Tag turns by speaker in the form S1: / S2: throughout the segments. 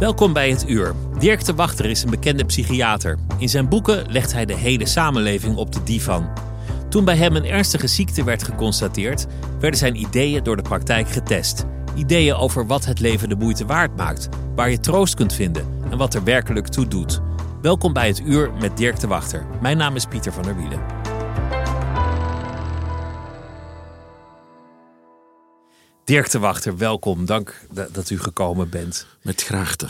S1: Welkom bij het Uur. Dirk de Wachter is een bekende psychiater. In zijn boeken legt hij de hele samenleving op de divan. Toen bij hem een ernstige ziekte werd geconstateerd, werden zijn ideeën door de praktijk getest. Ideeën over wat het leven de moeite waard maakt, waar je troost kunt vinden en wat er werkelijk toe doet. Welkom bij het Uur met Dirk de Wachter. Mijn naam is Pieter van der Wielen. Dirk de Wachter, welkom. Dank dat u gekomen bent.
S2: Met graagte.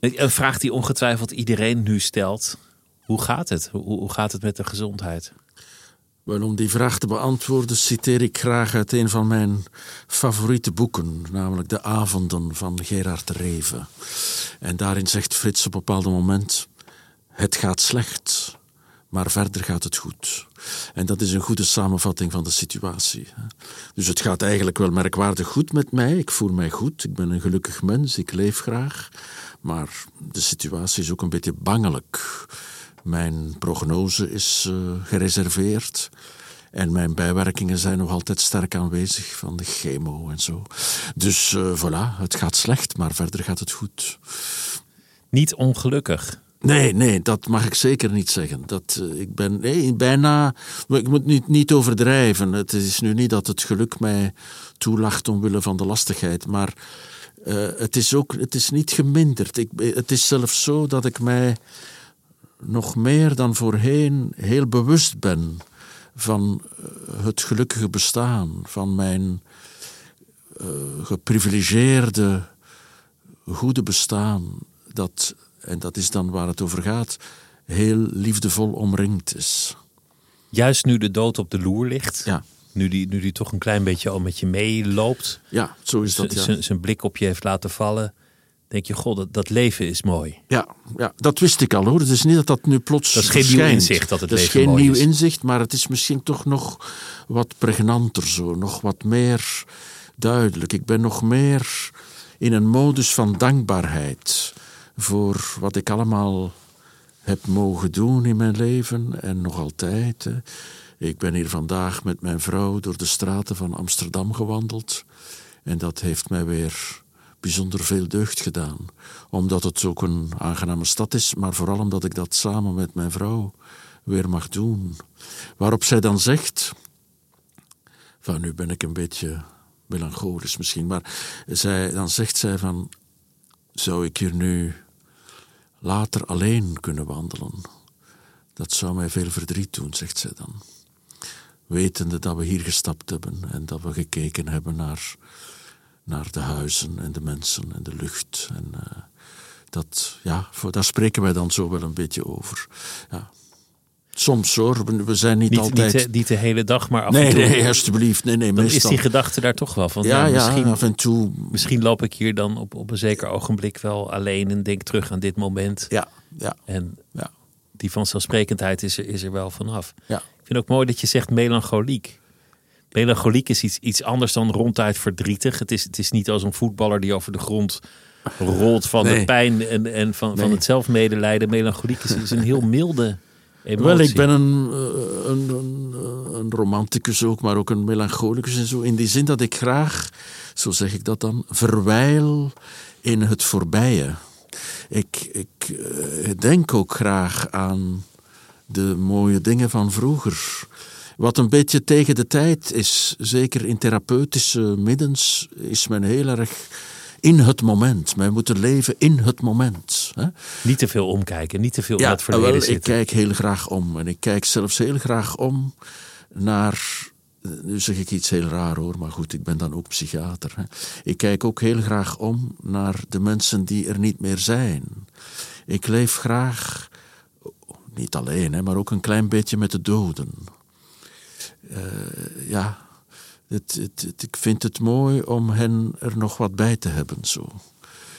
S1: Een vraag die ongetwijfeld iedereen nu stelt. Hoe gaat het? Hoe, hoe gaat het met de gezondheid?
S2: Wel, om die vraag te beantwoorden citeer ik graag uit een van mijn favoriete boeken, namelijk De Avonden van Gerard Reven. En daarin zegt Frits op een bepaald moment: Het gaat slecht, maar verder gaat het goed. En dat is een goede samenvatting van de situatie. Dus het gaat eigenlijk wel merkwaardig goed met mij. Ik voel mij goed, ik ben een gelukkig mens, ik leef graag. Maar de situatie is ook een beetje bangelijk. Mijn prognose is uh, gereserveerd. En mijn bijwerkingen zijn nog altijd sterk aanwezig van de chemo en zo. Dus uh, voilà, het gaat slecht, maar verder gaat het goed.
S1: Niet ongelukkig.
S2: Nee, nee, dat mag ik zeker niet zeggen. Dat, uh, ik ben bijna. Ik moet niet, niet overdrijven. Het is nu niet dat het geluk mij toelacht omwille van de lastigheid, maar uh, het is ook het is niet geminderd. Ik, het is zelfs zo dat ik mij nog meer dan voorheen heel bewust ben van het gelukkige bestaan, van mijn uh, geprivilegeerde, goede bestaan, dat, en dat is dan waar het over gaat, heel liefdevol omringd is.
S1: Juist nu de dood op de loer ligt,
S2: ja.
S1: nu, die, nu die toch een klein beetje al met je meeloopt,
S2: ja, zo is dat.
S1: Ja. Zijn blik op je heeft laten vallen denk je, god, dat, dat, leven is mooi.
S2: Ja, ja, dat wist ik al hoor. Het is niet dat dat nu plots
S1: Dat is geen nieuw inzicht dat het
S2: dat
S1: leven
S2: is geen
S1: mooi
S2: nieuw
S1: is.
S2: inzicht, maar het is misschien toch nog wat pregnanter zo. Nog wat meer duidelijk. Ik ben nog meer in een modus van dankbaarheid voor wat ik allemaal heb mogen doen in mijn leven en nog altijd. Ik ben hier vandaag met mijn vrouw door de straten van Amsterdam gewandeld. En dat heeft mij weer bijzonder veel deugd gedaan. Omdat het ook een aangename stad is, maar vooral omdat ik dat samen met mijn vrouw weer mag doen. Waarop zij dan zegt. Van nu ben ik een beetje melancholisch misschien, maar zij, dan zegt zij van. Zou ik hier nu later alleen kunnen wandelen? Dat zou mij veel verdriet doen, zegt zij dan. Wetende dat we hier gestapt hebben en dat we gekeken hebben naar naar de huizen en de mensen en de lucht. En uh, dat, ja, voor, daar spreken wij dan zo wel een beetje over. Ja. Soms hoor, we, zijn niet,
S1: Niet,
S2: altijd...
S1: niet, de, niet de hele dag, maar af
S2: nee,
S1: en toe.
S2: nee, alsjeblieft. Nee, nee,
S1: dan
S2: meestal.
S1: is die gedachte daar toch wel van.
S2: ja,
S1: nou,
S2: ja,
S1: misschien,
S2: af en toe.
S1: misschien loop ik hier dan op, op een zeker ogenblik wel alleen en denk terug aan dit moment.
S2: Ja, ja,
S1: En
S2: ja.
S1: die vanzelfsprekendheid is er, is er wel vanaf.
S2: ja.
S1: Ik vind ook mooi dat je zegt melancholiek. Melancholiek is iets, iets anders dan ronduit verdrietig. Het is, het is niet als een voetballer die over de grond rolt van de pijn en, en van, van het zelfmedelijden. Melancholiek is, is een heel milde emotie.
S2: Wel, ik ben een, eh, een, een, een romanticus ook, maar ook een melancholicus en zo. In die zin dat ik graag, zo zeg ik dat dan, verwijl in het voorbije. Ik, ik eh, denk ook graag aan de mooie dingen van vroeger. Wat een beetje tegen de tijd is, zeker in therapeutische middens, is men heel erg in het moment. Wij moeten leven in het moment. Hè?
S1: Niet te veel omkijken, niet te veel
S2: ja,
S1: het verleden
S2: wel. Ik kijk heel graag om. En ik kijk zelfs heel graag om naar. Nu zeg ik iets heel raar hoor, maar goed, ik ben dan ook psychiater. Hè. Ik kijk ook heel graag om naar de mensen die er niet meer zijn. Ik leef graag, niet alleen, hè, maar ook een klein beetje met de doden. Uh, ja, het, het, het, ik vind het mooi om hen er nog wat bij te hebben. Zo.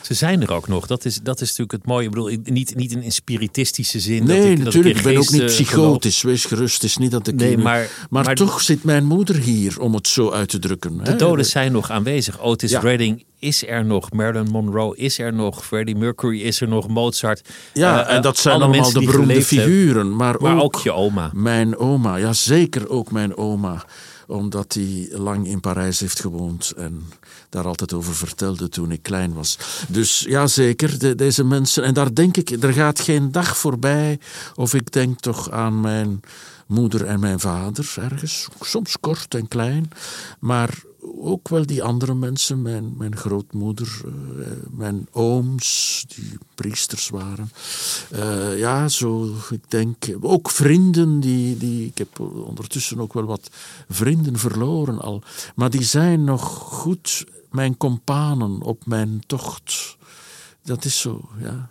S1: Ze zijn er ook nog. Dat is, dat is natuurlijk het mooie. Ik bedoel, niet, niet in spiritistische zin.
S2: Nee,
S1: dat ik,
S2: natuurlijk.
S1: Dat
S2: ik ben ook niet
S1: uh,
S2: psychotisch. Geloof. Wees gerust. Het is niet dat ik.
S1: Nee,
S2: hier,
S1: maar,
S2: maar,
S1: maar,
S2: toch zit mijn moeder hier, om het zo uit te drukken.
S1: De
S2: hè?
S1: doden zijn nog aanwezig. Otis
S2: Ja.
S1: Redding is er nog. Marilyn Monroe is er nog. Freddie Mercury is er nog. Mozart.
S2: Ja,
S1: Eh,
S2: en dat zijn
S1: alle
S2: allemaal de beroemde figuren. Maar,
S1: Maar
S2: ook,
S1: ook je oma.
S2: mijn oma. Ja, zeker ook mijn oma omdat hij lang in Parijs heeft gewoond en daar altijd over vertelde toen ik klein was. Dus ja, zeker, de, deze mensen. En daar denk ik, er gaat geen dag voorbij of ik denk toch aan mijn moeder en mijn vader ergens. Soms kort en klein, maar ook wel die andere mensen, mijn, mijn grootmoeder, uh, mijn ooms, die priesters waren. Uh, ja, zo, ik denk, ook vrienden, die, die, ik heb ondertussen ook wel wat vrienden verloren al, maar die zijn nog goed mijn kompanen op mijn tocht. Dat is zo, ja.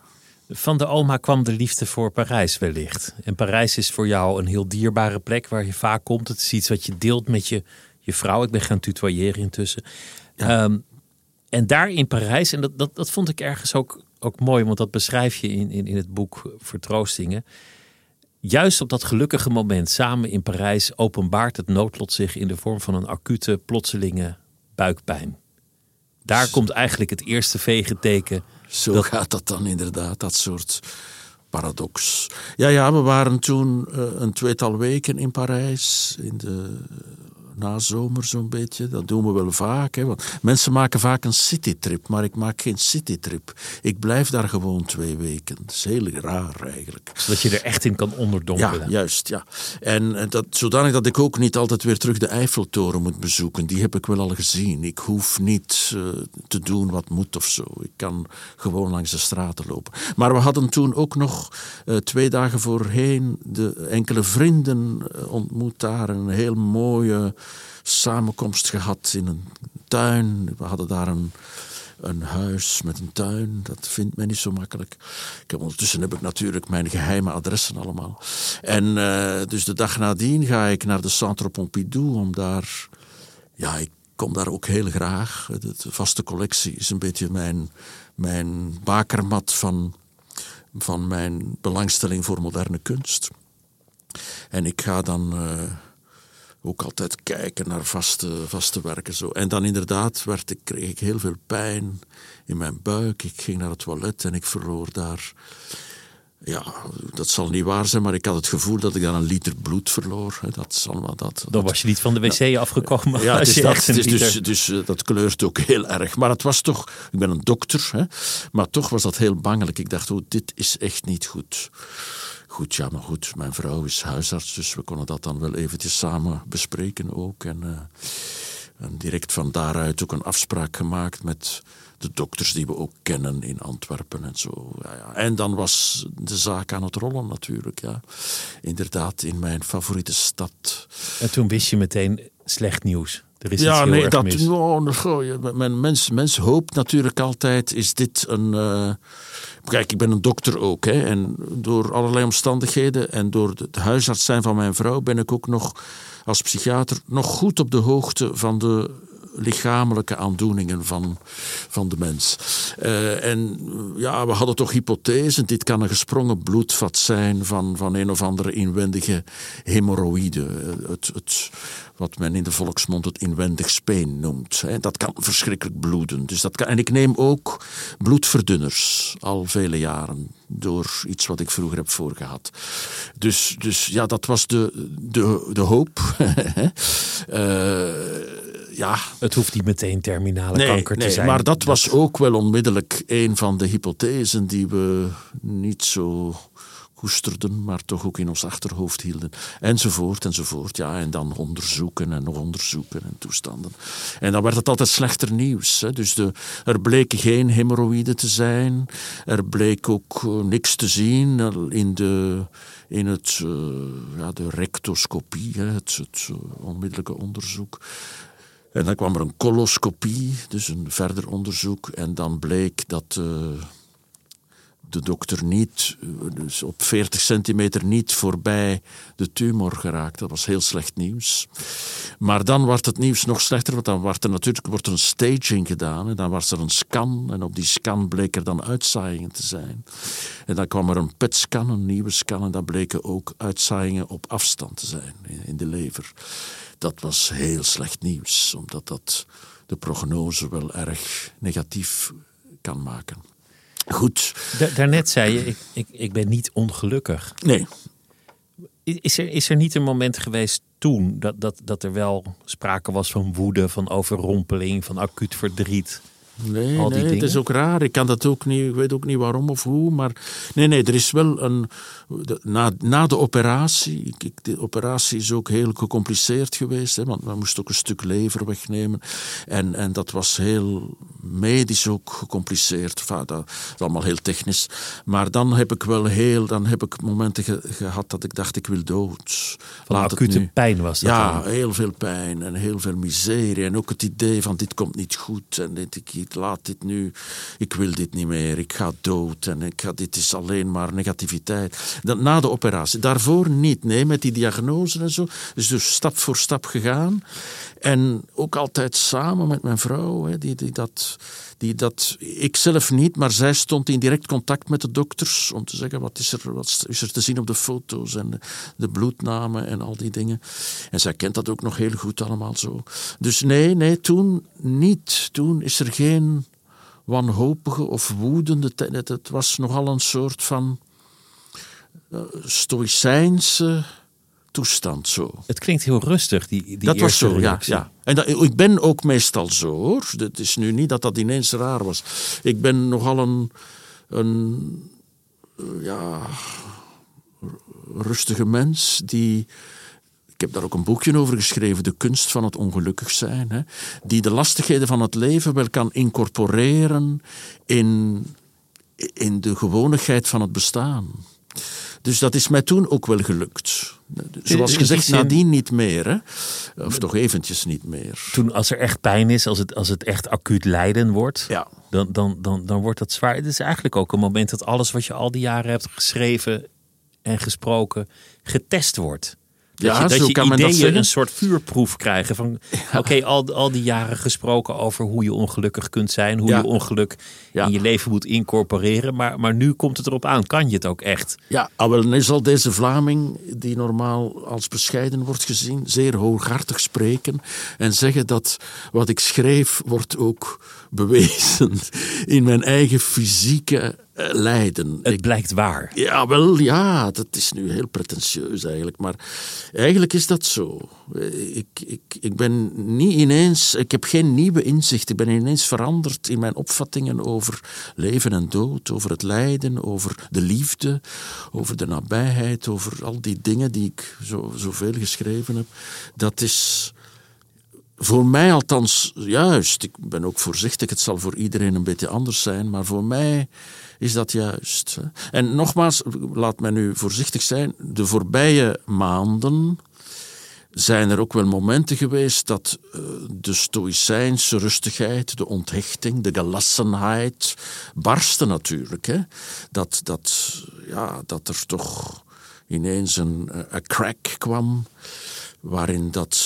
S1: Van de oma kwam de liefde voor Parijs wellicht. En Parijs is voor jou een heel dierbare plek waar je vaak komt. Het is iets wat je deelt met je, je vrouw. Ik ben gaan tutoyeren intussen. Ja. Um, en daar in Parijs, en dat, dat, dat vond ik ergens ook, ook mooi, want dat beschrijf je in, in, in het boek Vertroostingen. Juist op dat gelukkige moment samen in Parijs openbaart het noodlot zich in de vorm van een acute, plotselinge buikpijn. Daar komt eigenlijk het eerste vegeteken.
S2: Zo
S1: dat...
S2: gaat dat dan inderdaad, dat soort paradox. Ja, ja, we waren toen uh, een tweetal weken in Parijs, in de nazomer zo'n beetje. Dat doen we wel vaak. Hè? Want mensen maken vaak een citytrip, maar ik maak geen citytrip. Ik blijf daar gewoon twee weken. Dat is heel raar eigenlijk.
S1: Zodat je er echt in kan onderdompelen.
S2: Ja, juist. Ja. En dat, zodanig dat ik ook niet altijd weer terug de Eiffeltoren moet bezoeken. Die heb ik wel al gezien. Ik hoef niet uh, te doen wat moet of zo. Ik kan gewoon langs de straten lopen. Maar we hadden toen ook nog uh, twee dagen voorheen de enkele vrienden ontmoet daar. Een heel mooie samenkomst gehad in een tuin. We hadden daar een, een huis met een tuin. Dat vindt men niet zo makkelijk. Ik heb, ondertussen heb ik natuurlijk mijn geheime adressen allemaal. En uh, dus de dag nadien ga ik naar de Centre Pompidou om daar... Ja, ik kom daar ook heel graag. De, vaste collectie is een beetje mijn, mijn bakermat van, van mijn belangstelling voor moderne kunst. En ik ga dan... Uh, ook altijd kijken naar vaste, vaste werken. Zo. En dan inderdaad werd ik, kreeg ik heel veel pijn in mijn buik. Ik ging naar het toilet en ik verloor daar... Ja, dat zal niet waar zijn, maar ik had het gevoel dat ik dan een liter bloed verloor. Dat is allemaal dat.
S1: Dan was je niet van de wc ja, afgekomen.
S2: Ja, het is dat, het is dus, dus uh, dat kleurt ook heel erg. Maar het was toch, ik ben een dokter, hè, maar toch was dat heel bangelijk. Ik dacht, oh, dit is echt niet goed. Goed, ja, maar goed, mijn vrouw is huisarts, dus we konden dat dan wel eventjes samen bespreken ook. En, uh, en direct van daaruit ook een afspraak gemaakt met de dokters die we ook kennen in Antwerpen en zo. Ja, ja. En dan was de zaak aan het rollen natuurlijk, ja. Inderdaad, in mijn favoriete stad.
S1: En toen wist je meteen slecht nieuws. Er is
S2: ja, nee, dat,
S1: mis.
S2: oh, men, mens, mens hoopt natuurlijk altijd, is dit een... Uh, kijk, ik ben een dokter ook, hè, en door allerlei omstandigheden en door het huisarts zijn van mijn vrouw ben ik ook nog als psychiater nog goed op de hoogte van de lichamelijke aandoeningen van, van de mens. Uh, en ja, we hadden toch hypothesen. Dit kan een gesprongen bloedvat zijn van, van een of andere inwendige hemorroïde. Het, het, wat men in de volksmond het inwendig speen noemt. Dat kan verschrikkelijk bloeden. Dus dat kan, en ik neem ook bloedverdunners al vele jaren door iets wat ik vroeger heb voorgehad. Dus, dus ja, dat was de, de, de hoop. uh, ja,
S1: Het hoeft niet meteen terminale
S2: nee,
S1: kanker te
S2: nee,
S1: zijn.
S2: Maar dat, was ook wel onmiddellijk een van de hypothesen die we niet zo koesterden, maar toch ook in ons achterhoofd hielden. Enzovoort, enzovoort. Ja, en dan onderzoeken en nog onderzoeken en toestanden. En dan werd het altijd slechter nieuws. Hè. Dus de, er bleken geen hemorroïden te zijn. Er bleek ook eh, niks te zien in, de, in het, eh, ja, de rectoscopie, hè, het, het eh, onmiddellijke onderzoek. En dan kwam er een coloscopie, dus een verder onderzoek. En dan bleek dat eh, de dokter niet, eh, dus op 40 centimeter niet voorbij de tumor geraakt. Dat was heel slecht nieuws. Maar dan wordt het nieuws nog slechter, want dan wordt er natuurlijk wordt er een staging gedaan. En dan was er een scan. En op die scan bleek er dan uitzaaiingen te zijn. En dan kwam er een PET-scan, een nieuwe scan. En dan bleken ook uitzaaiingen op afstand te zijn in- in de lever. Dat was heel slecht nieuws, omdat dat de prognose wel erg negatief kan maken. Goed,
S1: Da- daarnet zei je, ik, ik, ik ben niet ongelukkig.
S2: nee,
S1: Is er, is er niet een moment geweest toen dat, dat, dat er wel sprake was van woede, van overrompeling, van acuut verdriet?
S2: Nee,
S1: al die
S2: nee het is ook raar. Ik kan dat ook niet, ik weet ook niet waarom of hoe. Maar nee, nee, er is wel een. de- na, na de operatie. ik- de operatie is ook heel gecompliceerd geweest. Hè, want we moesten ook een stuk lever wegnemen. En, en dat was heel medisch ook gecompliceerd. Enfin, dat is allemaal heel technisch. Maar dan heb ik wel heel. Dan heb ik momenten ge- gehad dat ik dacht: ik wil dood.
S1: Van
S2: Laat het
S1: acute
S2: nu.
S1: pijn was dat
S2: Ja,
S1: dan?
S2: heel veel pijn en heel veel miserie. En ook het idee van dit komt niet goed. En dit, ik, laat dit nu, ik wil dit niet meer. Ik ga dood en ik ga, dit is alleen maar negativiteit. Dan, na de operatie. Daarvoor niet, nee, met die diagnose en zo. Dus, dus stap voor stap gegaan. En ook altijd samen met mijn vrouw, hè, die, die dat... Die dat, ik zelf niet, maar zij stond in direct contact met de dokters om te zeggen wat is er, wat is er te zien op de foto's en de, bloednamen en al die dingen. En zij kent dat ook nog heel goed allemaal zo. Dus nee, nee, toen niet. Toen is er geen wanhopige of woedende. Het- Het was nogal een soort van eh, stoïcijnse toestand zo.
S1: Het klinkt heel rustig, die, die
S2: Dat was zo, ja.
S1: reactie.
S2: ja. En dat, ik ben ook meestal zo, hoor. Het is nu niet dat dat ineens raar was. Ik ben nogal een, een eh, ja, rustige mens die... Ik heb daar ook een boekje over geschreven, De kunst van het ongelukkig zijn. Hè, die de lastigheden van het leven wel kan incorporeren in, in de gewonigheid van het bestaan. Dus dat is mij toen ook wel gelukt. Zoals gezegd, nadien niet meer. Hè? Of toch eventjes niet meer.
S1: Toen als er echt pijn is, als het, als het echt acuut lijden wordt,
S2: Ja.
S1: dan, dan, dan, dan wordt dat zwaar. Het is eigenlijk ook een moment dat alles wat je al die jaren hebt geschreven en gesproken, getest wordt. Dat
S2: Ja,
S1: je, dat
S2: zo
S1: je
S2: kan men dat
S1: ideeën een soort vuurproef krijgen van... oké, al, al die jaren gesproken over hoe je ongelukkig kunt zijn... hoe
S2: Ja.
S1: je ongeluk
S2: Ja.
S1: in je leven moet incorporeren. Maar, maar nu komt het erop aan. Kan je het ook echt?
S2: Ja, ah, wel, nu zal deze Vlaming, die normaal als bescheiden wordt gezien, zeer hooghartig spreken en zeggen dat wat ik schreef wordt ook bewezen in mijn eigen fysieke eh, lijden.
S1: Het
S2: Ik-
S1: blijkt waar.
S2: Ja, wel, ja, dat is nu heel pretentieus eigenlijk. Maar eigenlijk is dat zo. Eh, Ik, ik, ik ben niet ineens, ik heb geen nieuwe inzicht. Ik ben ineens veranderd in mijn opvattingen over leven en dood, over het lijden, over de liefde, over de nabijheid, over al die dingen die ik zo, zoveel geschreven heb. Dat is voor mij althans juist. Ik ben ook voorzichtig, het zal voor iedereen een beetje anders zijn, maar voor mij is dat juist. En nogmaals, laat mij nu voorzichtig zijn, de voorbije maanden zijn er ook wel momenten geweest dat eh, de stoïcijnse rustigheid, de onthechting, de gelassenheid barsten natuurlijk. Hè? Dat, dat, ja, dat er toch ineens een, eh, een crack kwam waarin dat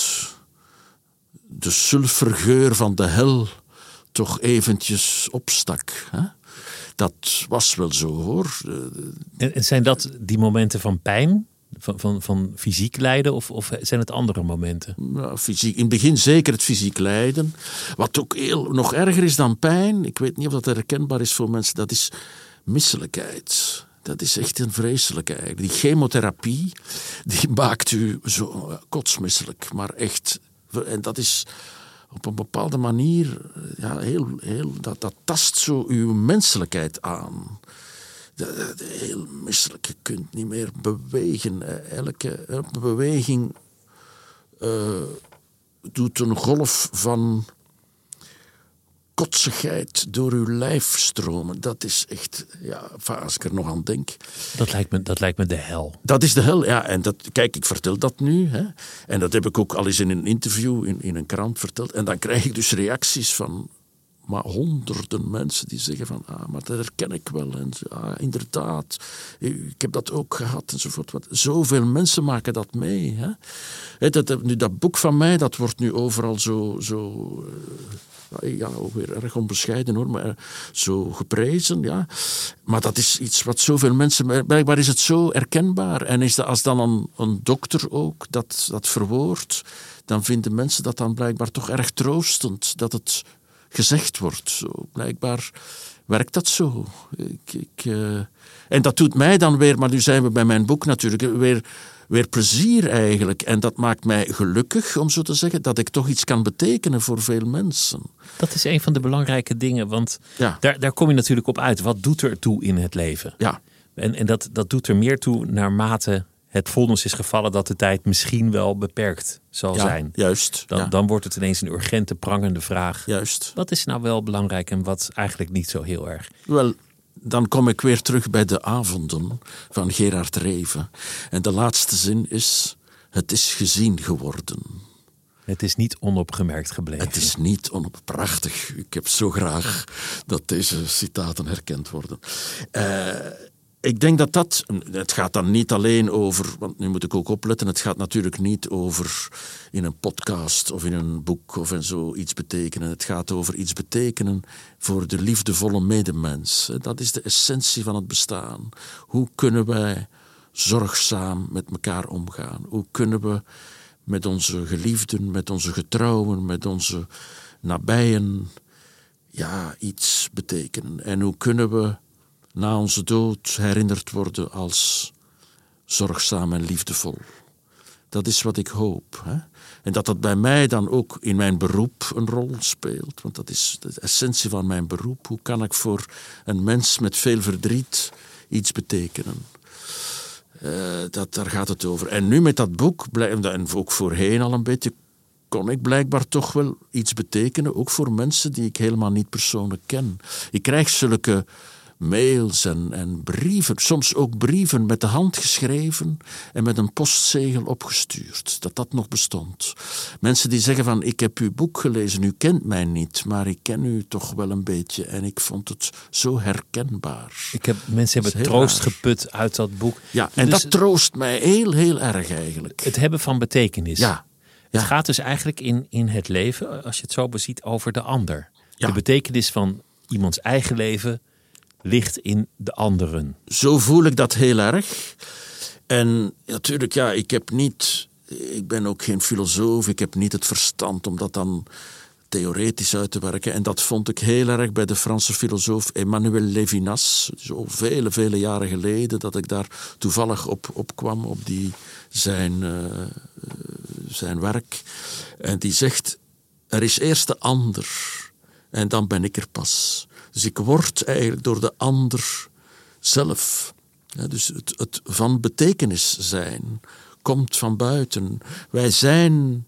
S2: de sulfurgeur van de hel toch eventjes opstak. Hè? Dat was wel zo hoor.
S1: En, zijn dat die momenten van pijn? Van, van, van fysiek lijden? Of, of zijn het andere momenten?
S2: Ja, fysiek, in het begin zeker het fysiek lijden. Wat ook heel, nog erger is dan pijn, ik weet niet of dat herkenbaar is voor mensen, dat is misselijkheid. Dat is echt een vreselijke eigenlijk. Die chemotherapie, die maakt u zo kotsmisselijk. Maar echt, en dat is op een bepaalde manier, ja, heel, heel, dat, dat tast zo uw menselijkheid aan. De, heel misselijk, je kunt niet meer bewegen. Elke, beweging uh, doet een golf van kotsigheid door uw lijf stromen. Dat is echt, ja, als ik er nog aan denk.
S1: Dat lijkt me, dat lijkt me de hel.
S2: Dat is de hel, ja. En dat, kijk, ik vertel dat nu. Hè. En dat heb ik ook al eens in een interview in, in een krant verteld. En dan krijg ik dus reacties van maar honderden mensen die zeggen van, ah, maar dat herken ik wel. En ah, inderdaad, ik heb dat ook gehad enzovoort. Want zoveel mensen maken dat mee. Hè? Dat, nu, dat boek van mij, dat wordt nu overal zo, zo eh, ja, weer erg onbescheiden hoor, maar zo geprezen. Ja. Maar dat is iets wat zoveel mensen. Blijkbaar is het zo herkenbaar. En is dat, als dan een, een dokter ook dat, dat verwoordt, dan vinden mensen dat dan blijkbaar toch erg troostend. Dat het gezegd wordt. Zo, blijkbaar werkt dat zo. Ik, ik, uh... en dat doet mij dan weer, maar nu zijn we bij mijn boek natuurlijk, weer, weer plezier eigenlijk. En dat maakt mij gelukkig, om zo te zeggen, dat ik toch iets kan betekenen voor veel mensen.
S1: Dat is een van de belangrijke dingen, want ja. daar, daar kom je natuurlijk op uit. Wat doet er toe in het leven?
S2: Ja.
S1: En, en dat, dat doet er meer toe naarmate het vonnis is gevallen dat de tijd misschien wel beperkt zal zijn.
S2: Juist.
S1: Dan, dan wordt het ineens een urgente, prangende vraag.
S2: Juist.
S1: Wat is nou wel belangrijk en wat eigenlijk niet zo heel erg?
S2: Wel, dan kom ik weer terug bij de avonden van Gerard Reven. En de laatste zin is: Het is gezien geworden.
S1: Het is niet onopgemerkt gebleven.
S2: Het is niet onop... Prachtig. Ik heb zo graag dat deze citaten herkend worden. Uh, ik denk dat dat. Het gaat dan niet alleen over. Want nu moet ik ook opletten. Het gaat natuurlijk niet over in een podcast of in een boek of in zo iets betekenen. Het gaat over iets betekenen voor de liefdevolle medemens. Dat is de essentie van het bestaan. Hoe kunnen wij zorgzaam met elkaar omgaan? Hoe kunnen we met onze geliefden, met onze getrouwen, met onze nabijden ja, iets betekenen? En hoe kunnen we na onze dood herinnerd worden als zorgzaam en liefdevol. Dat is wat ik hoop. Hè? En dat dat bij mij dan ook in mijn beroep een rol speelt. Want dat is de essentie van mijn beroep. Hoe kan ik voor een mens met veel verdriet iets betekenen? Uh, dat, daar gaat het over. En nu met dat boek, en ook voorheen al een beetje, kon ik blijkbaar toch wel iets betekenen. Ook voor mensen die ik helemaal niet persoonlijk ken. Ik krijg zulke mails en, en brieven, soms ook brieven met de hand geschreven en met een postzegel opgestuurd, dat dat nog bestond. Mensen die zeggen van ik heb uw boek gelezen, u kent mij niet, maar ik ken u toch wel een beetje en ik vond het zo herkenbaar.
S1: Ik heb, mensen hebben troost geput uit dat boek.
S2: Ja, en dus dat troost mij heel, heel erg eigenlijk.
S1: Het hebben van betekenis.
S2: Ja.
S1: Het gaat dus eigenlijk in, in het leven, als je het zo beziet, over de ander. De betekenis van iemands eigen leven ligt in de anderen.
S2: Zo voel ik dat heel erg. En natuurlijk, ja, ik heb niet. Ik ben ook geen filosoof, ik heb niet het verstand om dat dan theoretisch uit te werken. En dat vond ik heel erg bij de Franse filosoof Emmanuel Levinas. Zo vele, vele jaren geleden dat ik daar toevallig op, op kwam, op die, zijn, uh, zijn werk. En die zegt, er is eerst de ander en dan ben ik er pas. Dus ik word eigenlijk door de ander zelf. Dus het, het van betekenis zijn komt van buiten. Wij zijn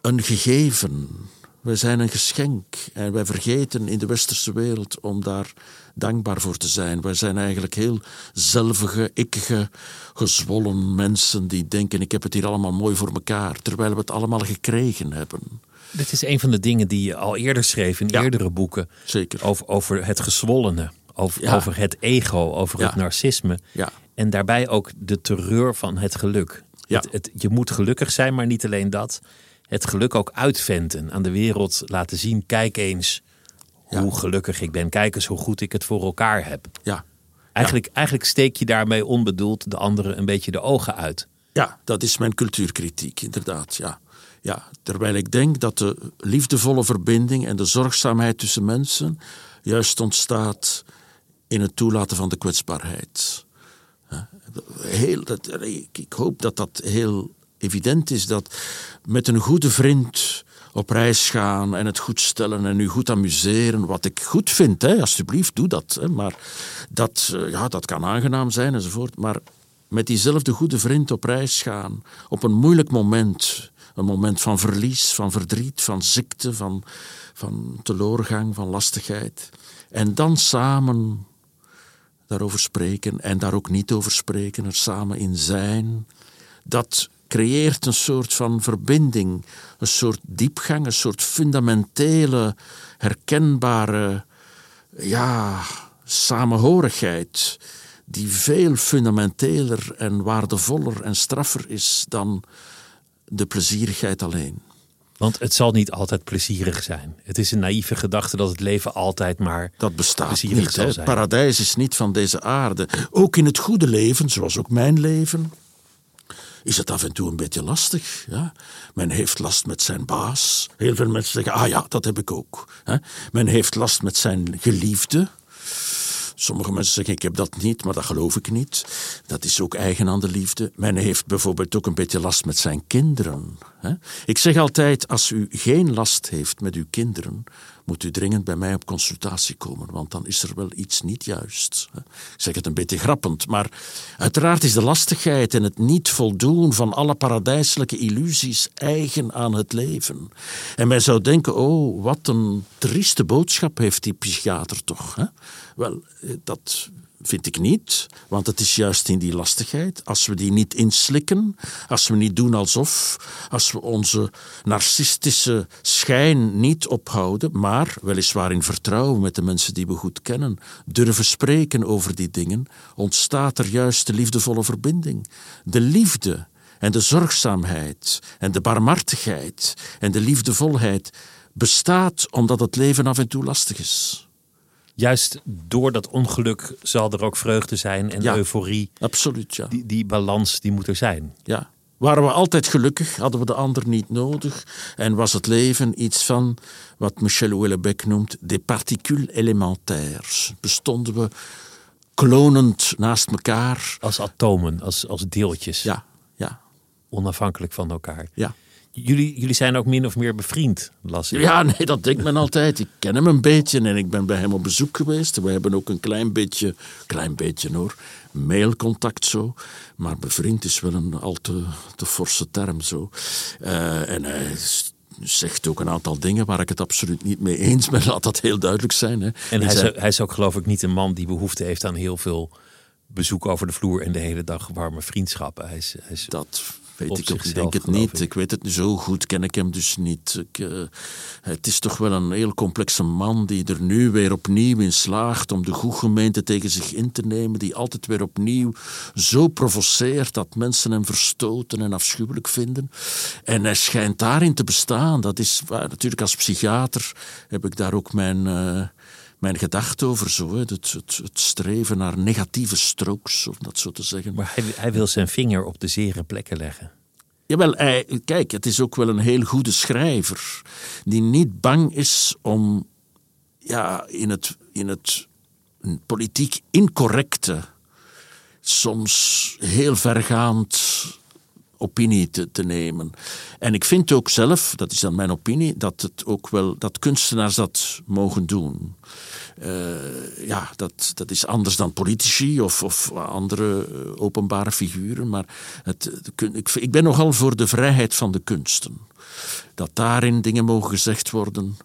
S2: een gegeven. Wij zijn een geschenk. En wij vergeten in de westerse wereld om daar dankbaar voor te zijn. Wij zijn eigenlijk heel zelvige, ikkige, gezwollen mensen die denken: ik heb het hier allemaal mooi voor elkaar, terwijl we het allemaal gekregen hebben.
S1: Dit is een van de dingen die je al eerder schreef in eerdere boeken.
S2: Zeker.
S1: Over, over het gezwollene, over, over het ego, over het narcisme.
S2: Ja.
S1: En daarbij ook de terreur van het geluk. Het, het, je moet gelukkig zijn, maar niet alleen dat. Het geluk ook uitventen, aan de wereld laten zien. Kijk eens hoe gelukkig ik ben. Kijk eens hoe goed ik het voor elkaar heb.
S2: Ja.
S1: Eigenlijk, eigenlijk steek je daarmee onbedoeld de anderen een beetje de ogen uit.
S2: Ja, dat is mijn cultuurkritiek, inderdaad. Ja. Ja, terwijl ik denk dat de liefdevolle verbinding en de zorgzaamheid tussen mensen juist ontstaat in het toelaten van de kwetsbaarheid. Heel, dat, ik hoop dat dat heel evident is dat met een goede vriend op reis gaan en het goed stellen en u goed amuseren. Wat ik goed vind, hè, alsjeblieft, doe dat. Hè, maar dat, eh, ja, dat kan aangenaam zijn enzovoort. Maar met diezelfde goede vriend op reis gaan, op een moeilijk moment, een moment van verlies, van verdriet, van ziekte, van, van teleurgang, van lastigheid. En dan samen daarover spreken en daar ook niet over spreken, er samen in zijn. Dat creëert een soort van verbinding, een soort diepgang, een soort fundamentele, herkenbare ja, samenhorigheid, die veel fundamenteler en waardevoller en straffer is dan de plezierigheid alleen.
S1: Want het zal niet altijd plezierig zijn. Het is een naïeve gedachte dat het leven altijd maar
S2: Dat bestaat
S1: plezierig
S2: niet.
S1: zal zijn.
S2: Paradijs is niet van deze aarde. Ook in het goede leven, zoals ook mijn leven, is het af en toe een beetje lastig. Ja? Men heeft last met zijn baas. Heel veel mensen zeggen, ah ja, dat heb ik ook. Hè? Men heeft last met zijn geliefde. Sommige mensen zeggen, ik heb dat niet, maar dat geloof ik niet. Dat is ook eigen aan de liefde. Men heeft bijvoorbeeld ook een beetje last met zijn kinderen. Ik zeg altijd, als u geen last heeft met uw kinderen, moet u dringend bij mij op consultatie komen, want dan is er wel iets niet juist. Ik zeg het een beetje grappend, maar uiteraard is de lastigheid en het niet voldoen van alle paradijselijke illusies eigen aan het leven. En men zou denken, oh, wat een trieste boodschap heeft die psychiater toch. Hè? Wel, eh, dat vind ik niet, want het is juist in die lastigheid. Als we die niet inslikken, als we niet doen alsof, als we onze narcistische schijn niet ophouden, maar weliswaar in vertrouwen met de mensen die we goed kennen, durven spreken over die dingen, ontstaat er juist de liefdevolle verbinding. De liefde en de zorgzaamheid en de barmhartigheid en de liefdevolheid bestaat omdat het leven af en toe lastig is.
S1: Juist door dat ongeluk zal er ook vreugde zijn en
S2: Ja.
S1: euforie.
S2: Absoluut, ja.
S1: Die, die balans die moet er zijn.
S2: Ja. Waren we altijd gelukkig, hadden we de ander niet nodig en was het leven iets van wat Michel Houellebecq noemt des particules élémentaires. Bestonden we klonend naast elkaar.
S1: Als atomen, als, als deeltjes.
S2: Ja, ja,
S1: Onafhankelijk van elkaar.
S2: ja.
S1: Jullie, jullie zijn ook min of meer bevriend, las ik.
S2: Ja, nee, dat denkt men altijd. Ik ken hem een beetje en ik ben bij hem op bezoek geweest. We hebben ook een klein beetje, klein beetje hoor, mailcontact zo. Maar bevriend is wel een al te, te forse term zo. Eh, en hij zegt ook een aantal dingen waar ik het absoluut niet mee eens ben. Laat dat heel duidelijk zijn. Hè.
S1: En hij is, hij is ook geloof ik niet een man die behoefte heeft aan heel veel bezoek over de vloer en de hele dag warme vriendschappen. Hij is, hij is
S2: Dat weet ik denk het niet.
S1: ik.
S2: Ik. weet het niet zo goed, ken ik hem dus niet. Ik, eh, het is toch wel een heel complexe man die er nu weer opnieuw in slaagt om de goede gemeente tegen zich in te nemen. Die altijd weer opnieuw zo provoceert dat mensen hem verstoten en afschuwelijk vinden. En hij schijnt daarin te bestaan. Dat is waar, natuurlijk als psychiater heb ik daar ook mijn. eh, mijn gedachte over zo. Het, het, het streven naar negatieve strokes, om dat zo te zeggen.
S1: Maar hij, hij wil zijn vinger op de zere plekken leggen.
S2: Jawel, hij, kijk, het is ook wel een heel goede schrijver. Die niet bang is om ja, in, het, in het politiek incorrecte, soms heel vergaand opinie te, nemen. En ik vind ook zelf, dat is dan mijn opinie, dat, het ook wel, dat kunstenaars dat mogen doen. Eh, ja, dat, dat is anders dan politici of, of andere eh, openbare figuren. Maar het, ik, ik ben nogal voor de vrijheid van de kunsten. Dat daarin dingen mogen gezegd worden.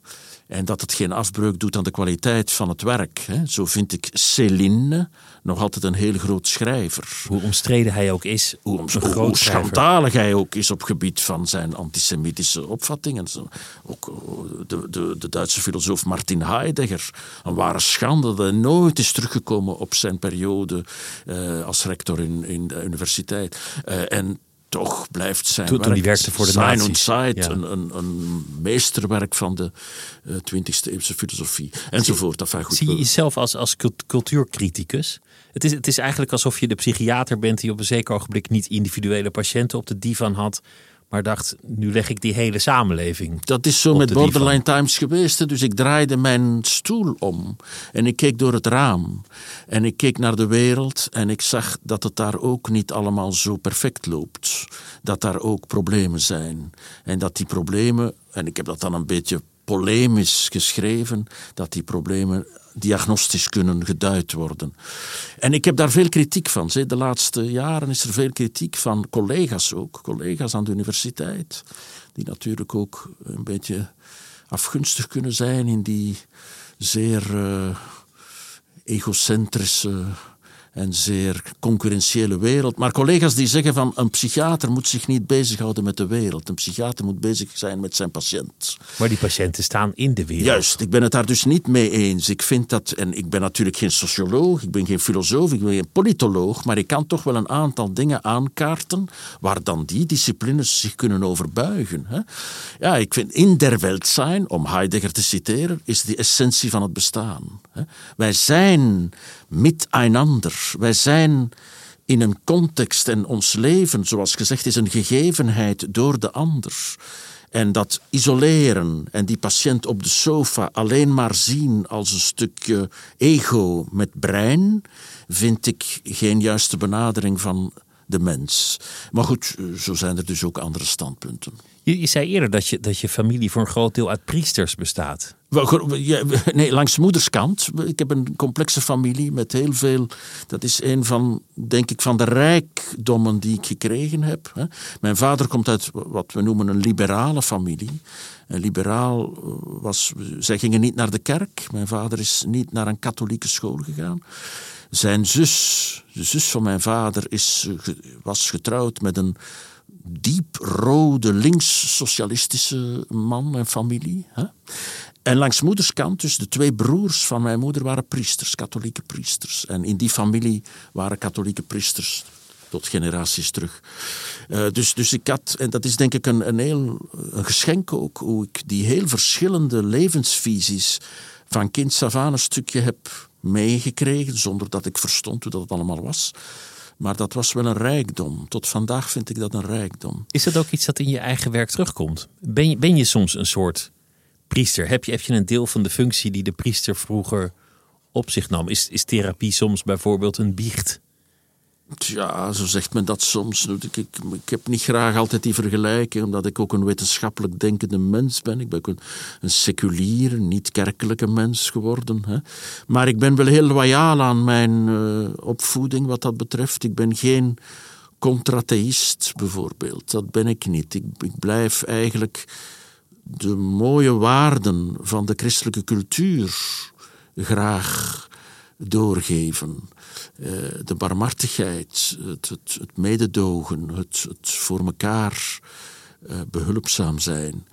S2: En dat het geen afbreuk doet aan de kwaliteit van het werk. Zo vind ik Céline nog altijd een heel groot schrijver.
S1: Hoe omstreden hij ook is.
S2: Hoe, om, schandalig hij ook is op gebied van zijn antisemitische opvattingen. Ook eh, de, de, de Duitse filosoof Martin Heidegger. Een ware schande dat hij nooit is teruggekomen op zijn periode eh, als rector in, in de universiteit. Eh, en toch blijft zijn
S1: Toen-
S2: werk
S1: werkte voor de nazi's.
S2: und Zeit
S1: Ja.
S2: een, een, een meesterwerk van de eh, 20e eeuwse filosofie. Enzovoort. Enfin, goed,
S1: Zie je jezelf als, als cult- cultuurcriticus? Het is, het is eigenlijk alsof je de psychiater bent die op een zeker ogenblik niet individuele patiënten op de divan had, maar dacht, nu leg ik die hele samenleving.
S2: Dat is zo met
S1: divan.
S2: Borderline Times geweest. Dus ik draaide mijn stoel om en ik keek door het raam. En ik keek naar de wereld en ik zag dat het daar ook niet allemaal zo perfect loopt. Dat daar ook problemen zijn. En dat die problemen, en ik heb dat dan een beetje polemisch geschreven, dat die problemen diagnostisch kunnen geduid worden. En ik heb daar veel kritiek van. De laatste jaren is er veel kritiek van collega's ook, collega's aan de universiteit, die natuurlijk ook een beetje afgunstig kunnen zijn in die zeer eh, egocentrische en zeer concurrentiële wereld. Maar collega's die zeggen van een psychiater moet zich niet bezighouden met de wereld. Een psychiater moet bezig zijn met zijn patiënt.
S1: Maar die patiënten staan in de wereld.
S2: Juist, ik ben het daar dus niet mee eens. Ik vind dat, en ik ben natuurlijk geen socioloog, ik ben geen filosoof, ik ben geen politoloog, maar ik kan toch wel een aantal dingen aankaarten waar dan die disciplines zich kunnen overbuigen. Hè? Ja, ik vind in der Welt zijn, om Heidegger te citeren, is de essentie van het bestaan. Hè? Wij zijn miteinander, wij zijn in een context en ons leven, zoals gezegd, is een gegevenheid door de ander. En dat isoleren en die patiënt op de sofa alleen maar zien als een stukje ego met brein, vind ik geen juiste benadering van de mens. Maar goed, zo zijn er dus ook andere standpunten.
S1: Je, je zei eerder dat je, dat je familie voor een groot deel uit priesters bestaat.
S2: Nee, langs moederskant. Ik heb een complexe familie met heel veel. Dat is een van, denk ik, van de rijkdommen die ik gekregen heb. Mijn vader komt uit wat we noemen een liberale familie. Een liberaal eh, was. Zij gingen niet naar de kerk. Mijn vader is niet naar een katholieke school gegaan. Zijn zus, de zus van mijn vader, is, was getrouwd met een dieprode links-socialistische man en familie. Hè? En langs moederskant, dus de twee broers van mijn moeder waren priesters, katholieke priesters. En in die familie waren katholieke priesters tot generaties terug. Eh, dus, dus ik had, en dat is denk ik een, een heel een geschenk ook, hoe ik die heel verschillende levensvisies van kind af een stukje heb meegekregen, zonder dat ik verstond hoe dat allemaal was. Maar dat was wel een rijkdom. Tot vandaag vind ik dat een rijkdom.
S1: Is dat ook iets dat in je eigen werk terugkomt? Ben je, ben je soms een soort priester? Heb je, heb je een deel van de functie die de priester vroeger op zich nam? Is, is therapie soms bijvoorbeeld een biecht?
S2: Ja, zo zegt men dat soms. Ik, ik, ik heb niet graag altijd die vergelijking, omdat ik ook een wetenschappelijk denkende mens ben. Ik ben ook een, een seculiere, niet-kerkelijke mens geworden. Hè. Maar ik ben wel heel loyaal aan mijn eh, opvoeding wat dat betreft. Ik ben geen contratheïst, bijvoorbeeld. Dat ben ik niet. Ik, ik blijf eigenlijk de mooie waarden van de christelijke cultuur graag doorgeven. Eh, de barmhartigheid, het, het, het mededogen, het, het voor elkaar eh, behulpzaam zijn.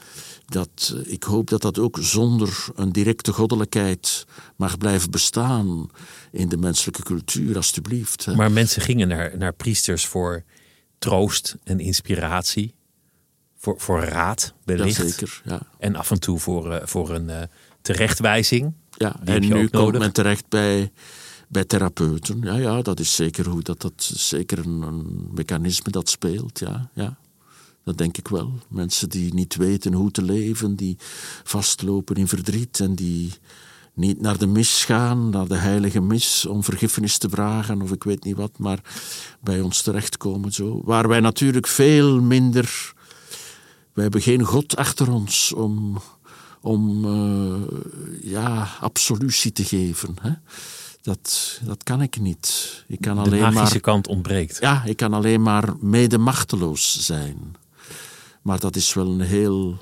S2: Dat, eh, ik hoop dat dat ook zonder een directe goddelijkheid mag blijven bestaan in de menselijke cultuur, alstublieft.
S1: Maar mensen gingen naar, naar priesters voor troost en inspiratie. Voor, voor raad, wellicht.
S2: Jazeker, ja.
S1: En af en toe voor, voor een terechtwijzing.
S2: Ja, en nu komt men terecht bij, bij therapeuten. Ja, ja, dat is zeker hoe dat, dat zeker een, een mechanisme dat speelt. Ja, ja, dat denk ik wel. Mensen die niet weten hoe te leven, die vastlopen in verdriet en die niet naar de mis gaan, naar de heilige mis, om vergiffenis te vragen of ik weet niet wat, maar bij ons terechtkomen zo. Waar wij natuurlijk veel minder. Wij hebben geen God achter ons om, om eh, ja, absolutie te geven. Hè? Dat, dat kan ik niet. Ik kan
S1: De
S2: alleen
S1: magische
S2: maar,
S1: kant ontbreekt.
S2: ja, ik kan alleen maar mede machteloos zijn. Maar dat is wel een heel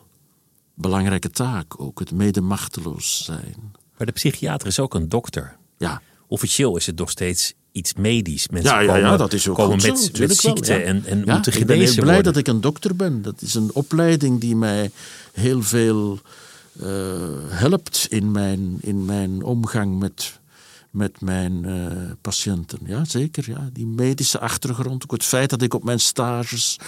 S2: belangrijke taak ook, het mede machteloos zijn.
S1: Maar de psychiater is ook een dokter.
S2: Ja,
S1: Officieel is het nog steeds iets medisch. Mensen
S2: ja, ja,
S1: komen,
S2: ja dat is ook
S1: komen
S2: goed
S1: met,
S2: zo,
S1: met
S2: tuurlijk wel,
S1: ziekte
S2: ja.
S1: en, en
S2: Ja,
S1: moeten
S2: ik ben heel
S1: genezen
S2: blij
S1: worden.
S2: dat ik een dokter ben. Dat is een opleiding die mij heel veel eh, helpt in mijn, in mijn omgang met, met mijn eh, patiënten. Ja, zeker. Ja. Die medische achtergrond, ook het feit dat ik op mijn stages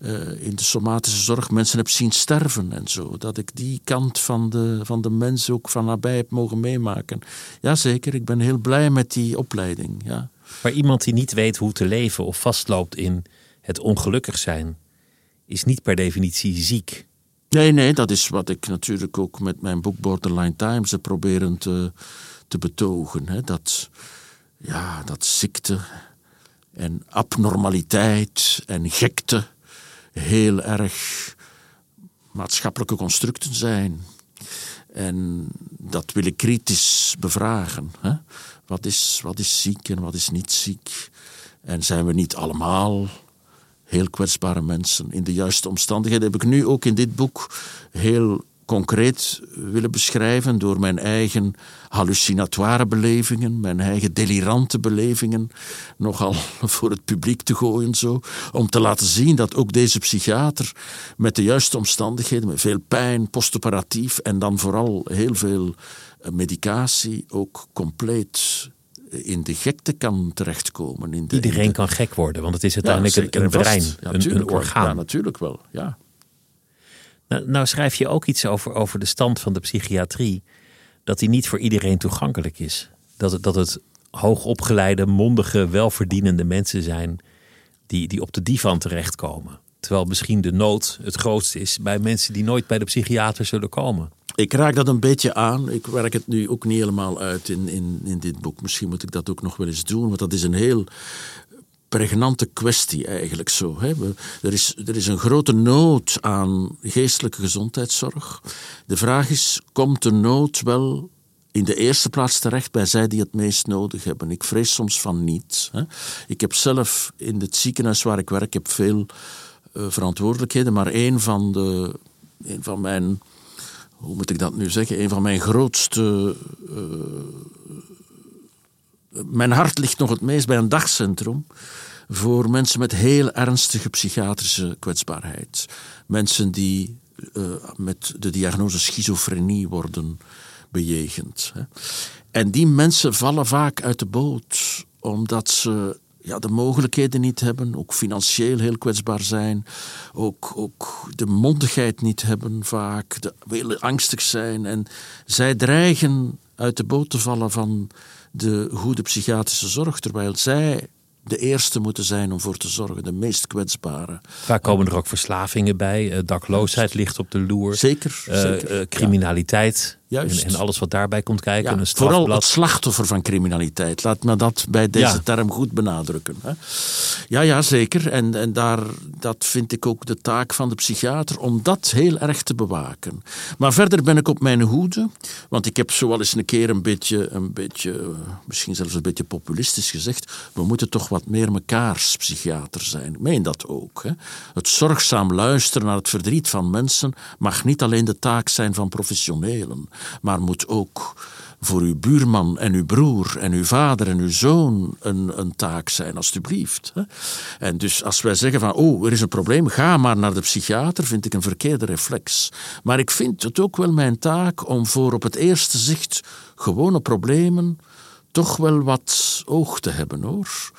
S2: eh, in de somatische zorg mensen heb zien sterven en zo. Dat ik die kant van de, van de mens ook van nabij heb mogen meemaken. Ja, zeker. Ik ben heel blij met die opleiding. Ja.
S1: Maar iemand die niet weet hoe te leven of vastloopt in het ongelukkig zijn, is niet per definitie ziek.
S2: Nee, nee, dat is wat ik natuurlijk ook met mijn boek Borderline Times heb proberen te, te betogen. Hè? Dat, ja, dat ziekte en abnormaliteit en gekte heel erg maatschappelijke constructen zijn. En dat wil ik kritisch bevragen. Hè? Wat, is, wat is ziek en wat is niet ziek? En zijn we niet allemaal heel kwetsbare mensen in de juiste omstandigheden? Heb ik nu ook in dit boek heel concreet willen beschrijven door mijn eigen hallucinatoire belevingen, mijn eigen delirante belevingen, nogal voor het publiek te gooien zo, om te laten zien dat ook deze psychiater met de juiste omstandigheden, met veel pijn, postoperatief en dan vooral heel veel eh, medicatie, ook compleet in de gekte kan terechtkomen. In de,
S1: Iedereen kan gek worden, want het is uiteindelijk een, brein,
S2: ja,
S1: een, een orgaan.
S2: Ja, natuurlijk wel, ja.
S1: Nou, nou, schrijf je ook iets over, over de stand van de psychiatrie. Dat die niet voor iedereen toegankelijk is. Dat het, dat het hoogopgeleide, mondige, welverdienende mensen zijn die, die op de divan terechtkomen. Terwijl misschien de nood het grootste is bij mensen die nooit bij de psychiater zullen komen.
S2: Ik raak dat een beetje aan. Ik werk het nu ook niet helemaal uit in, in, in dit boek. Misschien moet ik dat ook nog wel eens doen, want dat is een heel pregnante kwestie eigenlijk zo. Hè. Er, is, er is een grote nood aan geestelijke gezondheidszorg. De vraag is, komt de nood wel in de eerste plaats terecht bij zij die het meest nodig hebben? Ik vrees soms van niet. Hè. Ik heb zelf in het ziekenhuis waar ik werk, heb veel uh, verantwoordelijkheden, maar een van, de, een van mijn, hoe moet ik dat nu zeggen, een van mijn grootste... Uh, mijn hart ligt nog het meest bij een dagcentrum voor mensen met heel ernstige psychiatrische kwetsbaarheid. Mensen die uh, met de diagnose schizofrenie worden bejegend. Hè. En die mensen vallen vaak uit de boot omdat ze ja, de mogelijkheden niet hebben, ook financieel heel kwetsbaar zijn, ook, ook de mondigheid niet hebben vaak, de, heel angstig zijn. En zij dreigen uit de boot te vallen van de goede psychiatrische zorg, terwijl zij de eerste moeten zijn om voor te zorgen, de meest kwetsbare.
S1: Vaak komen er ook verslavingen bij, dakloosheid ligt op de loer.
S2: Zeker.
S1: Uh,
S2: zeker
S1: uh, criminaliteit.
S2: Juist.
S1: En, en, alles wat daarbij komt kijken.
S2: Ja, vooral het slachtoffer van criminaliteit. Laat me dat bij deze
S1: Ja.
S2: term goed benadrukken. Hè. Ja, ja, zeker. En, en daar, dat vind ik ook de taak van de psychiater, om dat heel erg te bewaken. Maar verder ben ik op mijn hoede, want ik heb zo wel eens een keer een beetje, een beetje eh, misschien zelfs een beetje populistisch gezegd, we moeten toch wat meer mekaars psychiater zijn. Ik meen dat ook. Hè. Het zorgzaam luisteren naar het verdriet van mensen mag niet alleen de taak zijn van professionelen, maar moet ook voor uw buurman en uw broer en uw vader en uw zoon een, een taak zijn, alstublieft. En dus als wij zeggen van, oh, er is een probleem, ga maar naar de psychiater, vind ik een verkeerde reflex. Maar ik vind het ook wel mijn taak om voor op het eerste zicht gewone problemen toch wel wat oog te hebben, hoor.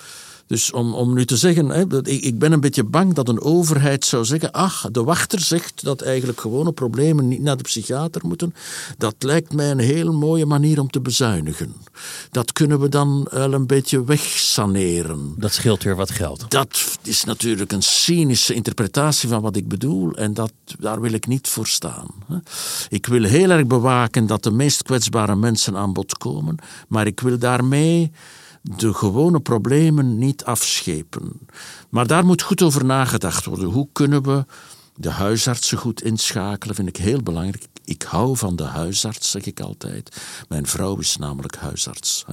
S2: Dus om, om nu te zeggen, hè, dat ik, ik ben een beetje bang dat een overheid zou zeggen, ach, de wachter zegt dat eigenlijk gewone problemen niet naar de psychiater moeten. Dat lijkt mij een heel mooie manier om te bezuinigen. Dat kunnen we dan wel een beetje wegsaneren.
S1: Dat scheelt weer wat geld.
S2: Dat is natuurlijk een cynische interpretatie van wat ik bedoel en dat, daar wil ik niet voor staan. hè. Ik wil heel erg bewaken dat de meest kwetsbare mensen aan bod komen, maar ik wil daarmee de gewone problemen niet afschepen. Maar daar moet goed over nagedacht worden. Hoe kunnen we de huisartsen goed inschakelen, vind ik heel belangrijk. Ik hou van de huisarts, zeg ik altijd. Mijn vrouw is namelijk huisarts.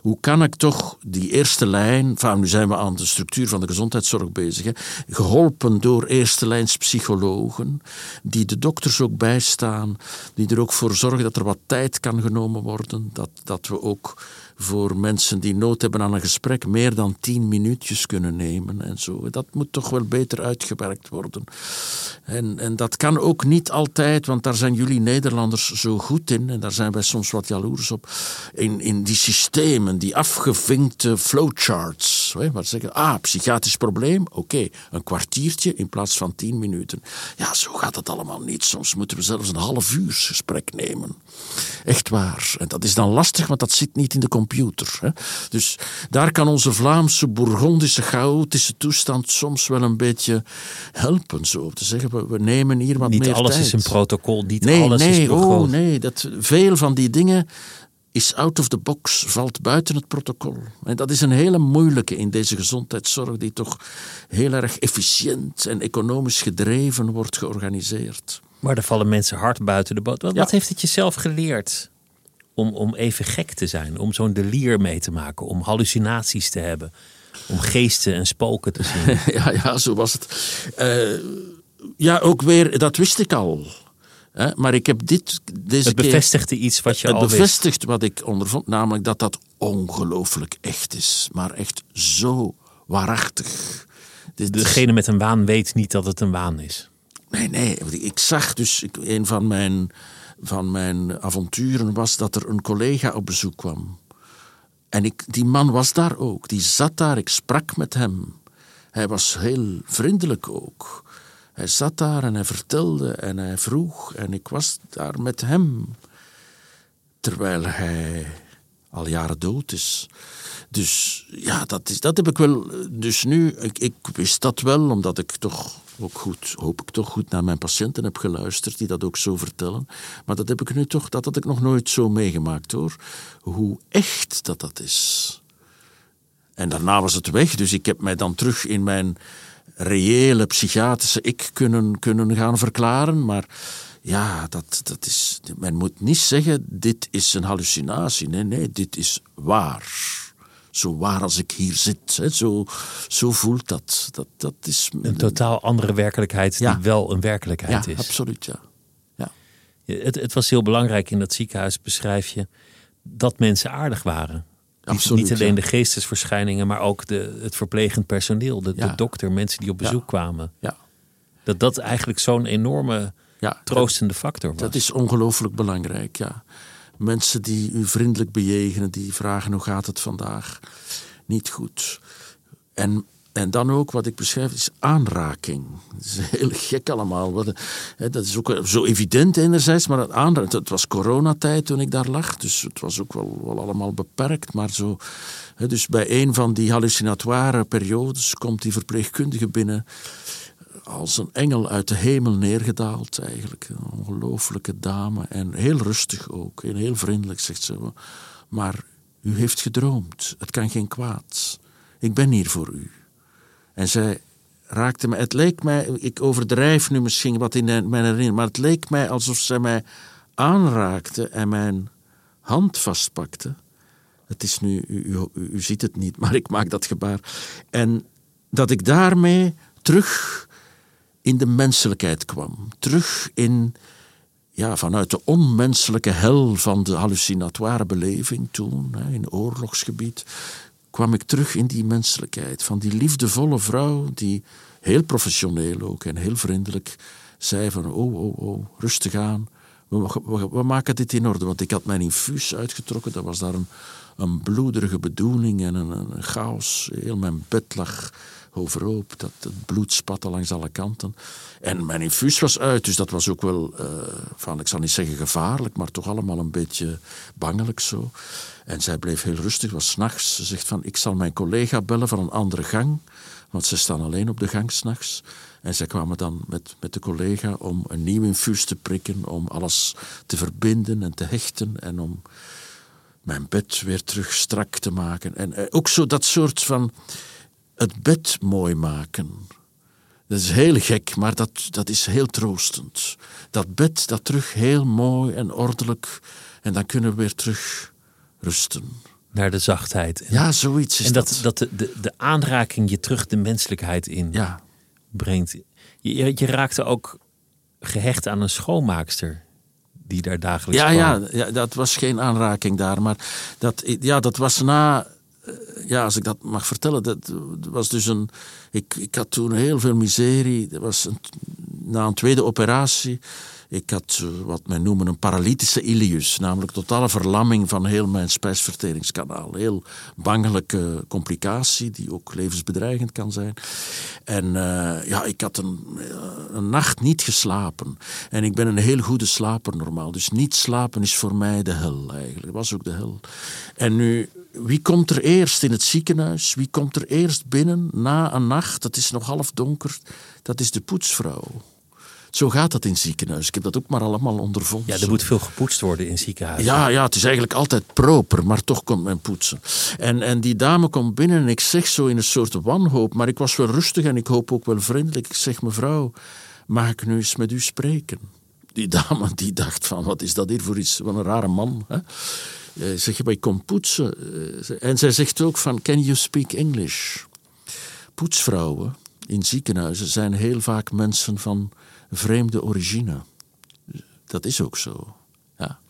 S2: Hoe kan ik toch die eerste lijn, van, nu zijn we aan de structuur van de gezondheidszorg bezig, hè, geholpen door eerste lijns psychologen, die de dokters ook bijstaan, die er ook voor zorgen dat er wat tijd kan genomen worden, dat, dat we ook voor mensen die nood hebben aan een gesprek meer dan tien minuutjes kunnen nemen en zo. Dat moet toch wel beter uitgewerkt worden. En, en dat kan ook niet altijd, want daar zijn jullie Nederlanders zo goed in, en daar zijn wij soms wat jaloers op, in, in die systemen, die afgevinkte flowcharts Hè, maar zeggen, ah, psychiatrisch probleem, oké, een kwartiertje in plaats van tien minuten. Ja, zo gaat het allemaal niet. Soms moeten we zelfs een half uur gesprek nemen. Echt waar. En dat is dan lastig, want dat zit niet in de computer. Hè. Dus daar kan onze Vlaamse, Bourgondische, chaotische toestand soms wel een beetje helpen, zo te zeggen. We, nemen hier wat
S1: niet
S2: meer tijd.
S1: Niet alles is een protocol, niet
S2: nee,
S1: alles
S2: nee,
S1: is
S2: oh, nee, dat, veel van die dingen is out of the box, valt buiten het protocol. En dat is een hele moeilijke in deze gezondheidszorg, die toch heel erg efficiënt en economisch gedreven wordt georganiseerd.
S1: Maar er vallen mensen hard buiten de boot. Wat,
S2: Ja.
S1: wat heeft het jezelf geleerd om, om even gek te zijn? Om zo'n delier mee te maken? Om hallucinaties te hebben? Om geesten en spoken te zien?
S2: ja, ja, zo was het. Eh, ja, ook weer, dat wist ik al. Hè, maar ik heb dit, deze
S1: Het
S2: keer...
S1: bevestigde iets wat je
S2: Het
S1: al wist.
S2: bevestigt wat ik ondervond, namelijk dat dat ongelooflijk echt is. Maar echt zo waarachtig. Dit
S1: Degene met een waan weet niet dat het een waan is.
S2: Nee, nee. Ik zag dus, ik, een van mijn, van mijn avonturen was dat er een collega op bezoek kwam. En ik, die man was daar ook. Die zat daar, ik sprak met hem. Hij was heel vriendelijk ook. Hij zat daar en hij vertelde en hij vroeg. En ik was daar met hem. Terwijl hij al jaren dood is. Dus ja, dat, is, dat heb ik wel. Dus nu, ik, ik wist dat wel, omdat ik toch ook goed, hoop ik toch goed naar mijn patiënten heb geluisterd, die dat ook zo vertellen. Maar dat heb ik nu toch, dat had ik nog nooit zo meegemaakt hoor. Hoe echt dat dat is. En daarna was het weg, dus ik heb mij dan terug in mijn reële psychiatrische ik kunnen, kunnen gaan verklaren. Maar ja, dat, dat is, men moet niet zeggen, dit is een hallucinatie. Nee, nee, dit is waar. Zo waar als ik hier zit. Hè. Zo, zo voelt dat. Dat, dat is
S1: Een totaal andere werkelijkheid
S2: Ja.
S1: die wel een werkelijkheid
S2: ja,
S1: is.
S2: absoluut, ja. ja.
S1: Het, het was heel belangrijk in dat ziekenhuis, beschrijf je, dat mensen aardig waren.
S2: Absoluut,
S1: Niet alleen
S2: ja.
S1: de geestesverschijningen, maar ook de, het verplegend personeel, de,
S2: Ja.
S1: de dokter, mensen die op
S2: Ja.
S1: bezoek kwamen.
S2: ja.
S1: Dat dat eigenlijk zo'n enorme troostende factor was.
S2: Dat is ongelooflijk belangrijk, ja. Mensen die u vriendelijk bejegenen, die vragen hoe gaat het vandaag? Niet goed. En, en dan ook, wat ik beschrijf, is aanraking. Dat is heel gek allemaal. Dat is ook zo evident enerzijds, maar het, aanraken, het was coronatijd toen ik daar lag, dus het was ook wel, wel allemaal beperkt. Maar zo, dus bij een van die hallucinatoire periodes komt die verpleegkundige binnen als een engel uit de hemel neergedaald eigenlijk. Een ongelooflijke dame en heel rustig ook. En heel vriendelijk zegt ze. Maar u heeft gedroomd. Het kan geen kwaad. Ik ben hier voor u. En zij raakte me... Het leek mij... Ik overdrijf nu misschien wat in mijn herinnering. Maar het leek mij alsof zij mij aanraakte en mijn hand vastpakte. Het is nu... U, u, u- ziet het niet, maar ik maak dat gebaar. En dat ik daarmee terug in de menselijkheid kwam. Terug in, ja, vanuit de onmenselijke hel van de hallucinatoire beleving toen, in oorlogsgebied, kwam ik terug in die menselijkheid. Van die liefdevolle vrouw die heel professioneel ook en heel vriendelijk zei van, oh, oh, oh, rustig aan. We, maken dit in orde. Want ik had mijn infuus uitgetrokken. Dat was daar een, een bloederige bedoeling en een, een chaos. Heel mijn bed lag overhoop. Dat, het bloed spatte langs alle kanten. En mijn infuus was uit, dus dat was ook wel, eh, van, ik zal niet zeggen gevaarlijk, maar toch allemaal een beetje bangelijk zo. En zij bleef heel rustig, was s'nachts. Ze zegt van, ik zal mijn collega bellen van een andere gang, want ze staan alleen op de gang s'nachts. En zij kwamen dan met, met de collega om een nieuw infuus te prikken, om alles te verbinden en te hechten en om mijn bed weer terug strak te maken. En eh, ook zo dat soort van het bed mooi maken. Dat is heel gek, maar dat, dat is heel troostend. Dat bed, dat terug heel mooi en ordelijk. En dan kunnen we weer terug rusten.
S1: Naar de zachtheid. En,
S2: Ja, zoiets is
S1: en dat,
S2: dat.
S1: dat de, de, de aanraking je terug de menselijkheid in
S2: Ja,
S1: brengt. Je, je, raakte ook gehecht aan een schoonmaakster die daar dagelijks
S2: ja, ja, ja, dat was geen aanraking daar. Maar dat, ja, dat was na... eh, Ja, als ik dat mag vertellen, dat was dus een... Ik, ik had toen heel veel miserie. Er was een na een tweede operatie ik had eh, wat men noemen een paralytische ilius, namelijk totale verlamming van heel mijn spijsverteringskanaal. Heel bangelijke complicatie, die ook levensbedreigend kan zijn. En uh, ja, ik had een, eh, een, nacht niet geslapen. En ik ben een heel goede slaper normaal. Dus niet slapen is voor mij de hel eigenlijk. Dat was ook de hel. En nu, wie komt er eerst in het ziekenhuis? Wie komt er eerst binnen na een nacht? Het is nog half donker. Dat is de poetsvrouw. Zo gaat dat in ziekenhuis. Ik heb dat ook maar allemaal ondervonden.
S1: Ja, er moet veel gepoetst worden in ziekenhuizen.
S2: Ja, ja, het is eigenlijk altijd proper, maar toch komt men poetsen. En, en die dame komt binnen en ik zeg zo in een soort wanhoop, maar ik was wel rustig en ik hoop ook wel vriendelijk. Ik zeg, mevrouw, mag ik nu eens met u spreken? Die dame die dacht van, wat is dat hier voor iets? Wat een rare man. Hè? Eh, zeg je, maar ik kom poetsen. Eh, en zij zegt ook van, can you speak English? Poetsvrouwen in ziekenhuizen zijn heel vaak mensen van vreemde origine. Dat is ook zo. Ja.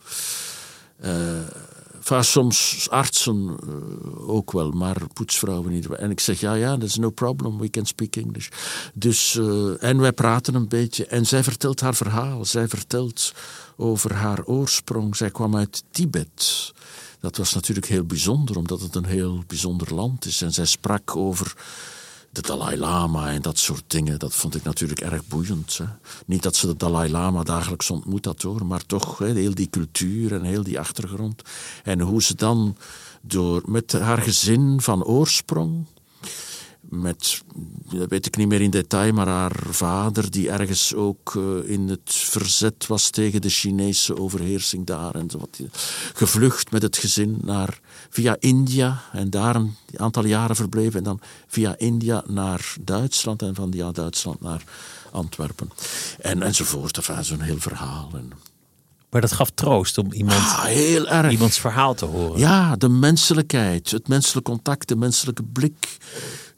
S2: Uh, soms artsen uh, ook wel, maar poetsvrouwen niet. En ik zeg, ja, ja, is no problem, we can speak English. Dus, uh, en wij praten een beetje. En zij vertelt haar verhaal. Zij vertelt over haar oorsprong. Zij kwam uit Tibet. Dat was natuurlijk heel bijzonder, omdat het een heel bijzonder land is. En zij sprak over de Dalai Lama en dat soort dingen, dat vond ik natuurlijk erg boeiend. Hè. Niet dat ze de Dalai Lama dagelijks ontmoet had hoor, maar toch hè, heel die cultuur en heel die achtergrond. En hoe ze dan door, met haar gezin van oorsprong, met, dat weet ik niet meer in detail, maar haar vader, die ergens ook uh, in het verzet was tegen de Chinese overheersing daar. En zo wat, gevlucht met het gezin naar, via India en daar een aantal jaren verbleven. En dan via India naar Duitsland en van ja, Duitsland naar Antwerpen. En, enzovoort. Enfin, zo'n heel verhaal. En,
S1: maar dat gaf troost om iemand,
S2: ah, heel erg.
S1: iemands verhaal te horen.
S2: Ja, de menselijkheid, het menselijk contact, de menselijke blik.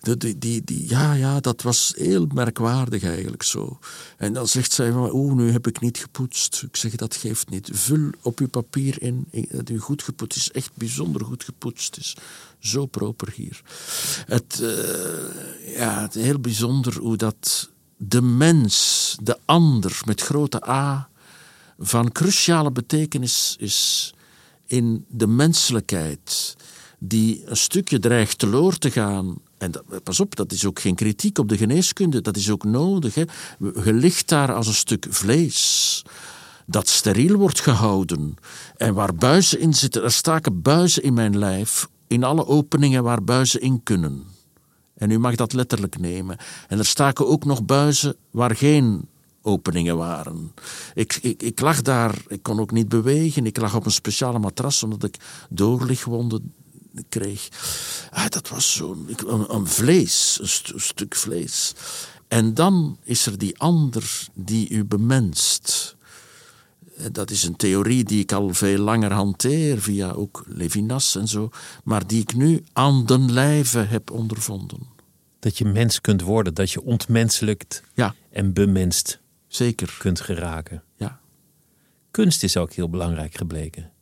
S2: Die, die, ja, ja, dat was heel merkwaardig eigenlijk zo. En dan zegt zij oeh, nu heb ik niet gepoetst. Ik zeg, dat geeft niet. Vul op uw papier in dat u goed gepoetst is. Echt bijzonder goed gepoetst is. Zo proper hier. Het, uh, ja, het heel bijzonder hoe dat de mens, de ander met grote A, van cruciale betekenis is in de menselijkheid die een stukje dreigt teloor te gaan en pas op, dat is ook geen kritiek op de geneeskunde, dat is ook nodig. Hè. Je ligt daar als een stuk vlees dat steriel wordt gehouden en waar buizen in zitten. Er staken buizen in mijn lijf, in alle openingen waar buizen in kunnen. En u mag dat letterlijk nemen. En er staken ook nog buizen waar geen openingen waren. Ik, ik, ik lag daar, ik kon ook niet bewegen. Ik lag op een speciale matras omdat ik doorlichtwonden kreeg. Ah, dat was zo'n een, een, vlees, een, stuk vlees. En dan is er die ander die u bemenst. Eh, dat is een theorie die ik al veel langer hanteer, via ook Levinas en zo, maar die ik nu aan den lijve heb ondervonden.
S1: Dat je mens kunt worden, dat je ontmenselijkt
S2: ja.
S1: en bemenst
S2: Zeker.
S1: kunt geraken.
S2: Ja.
S1: Kunst is ook heel belangrijk gebleken.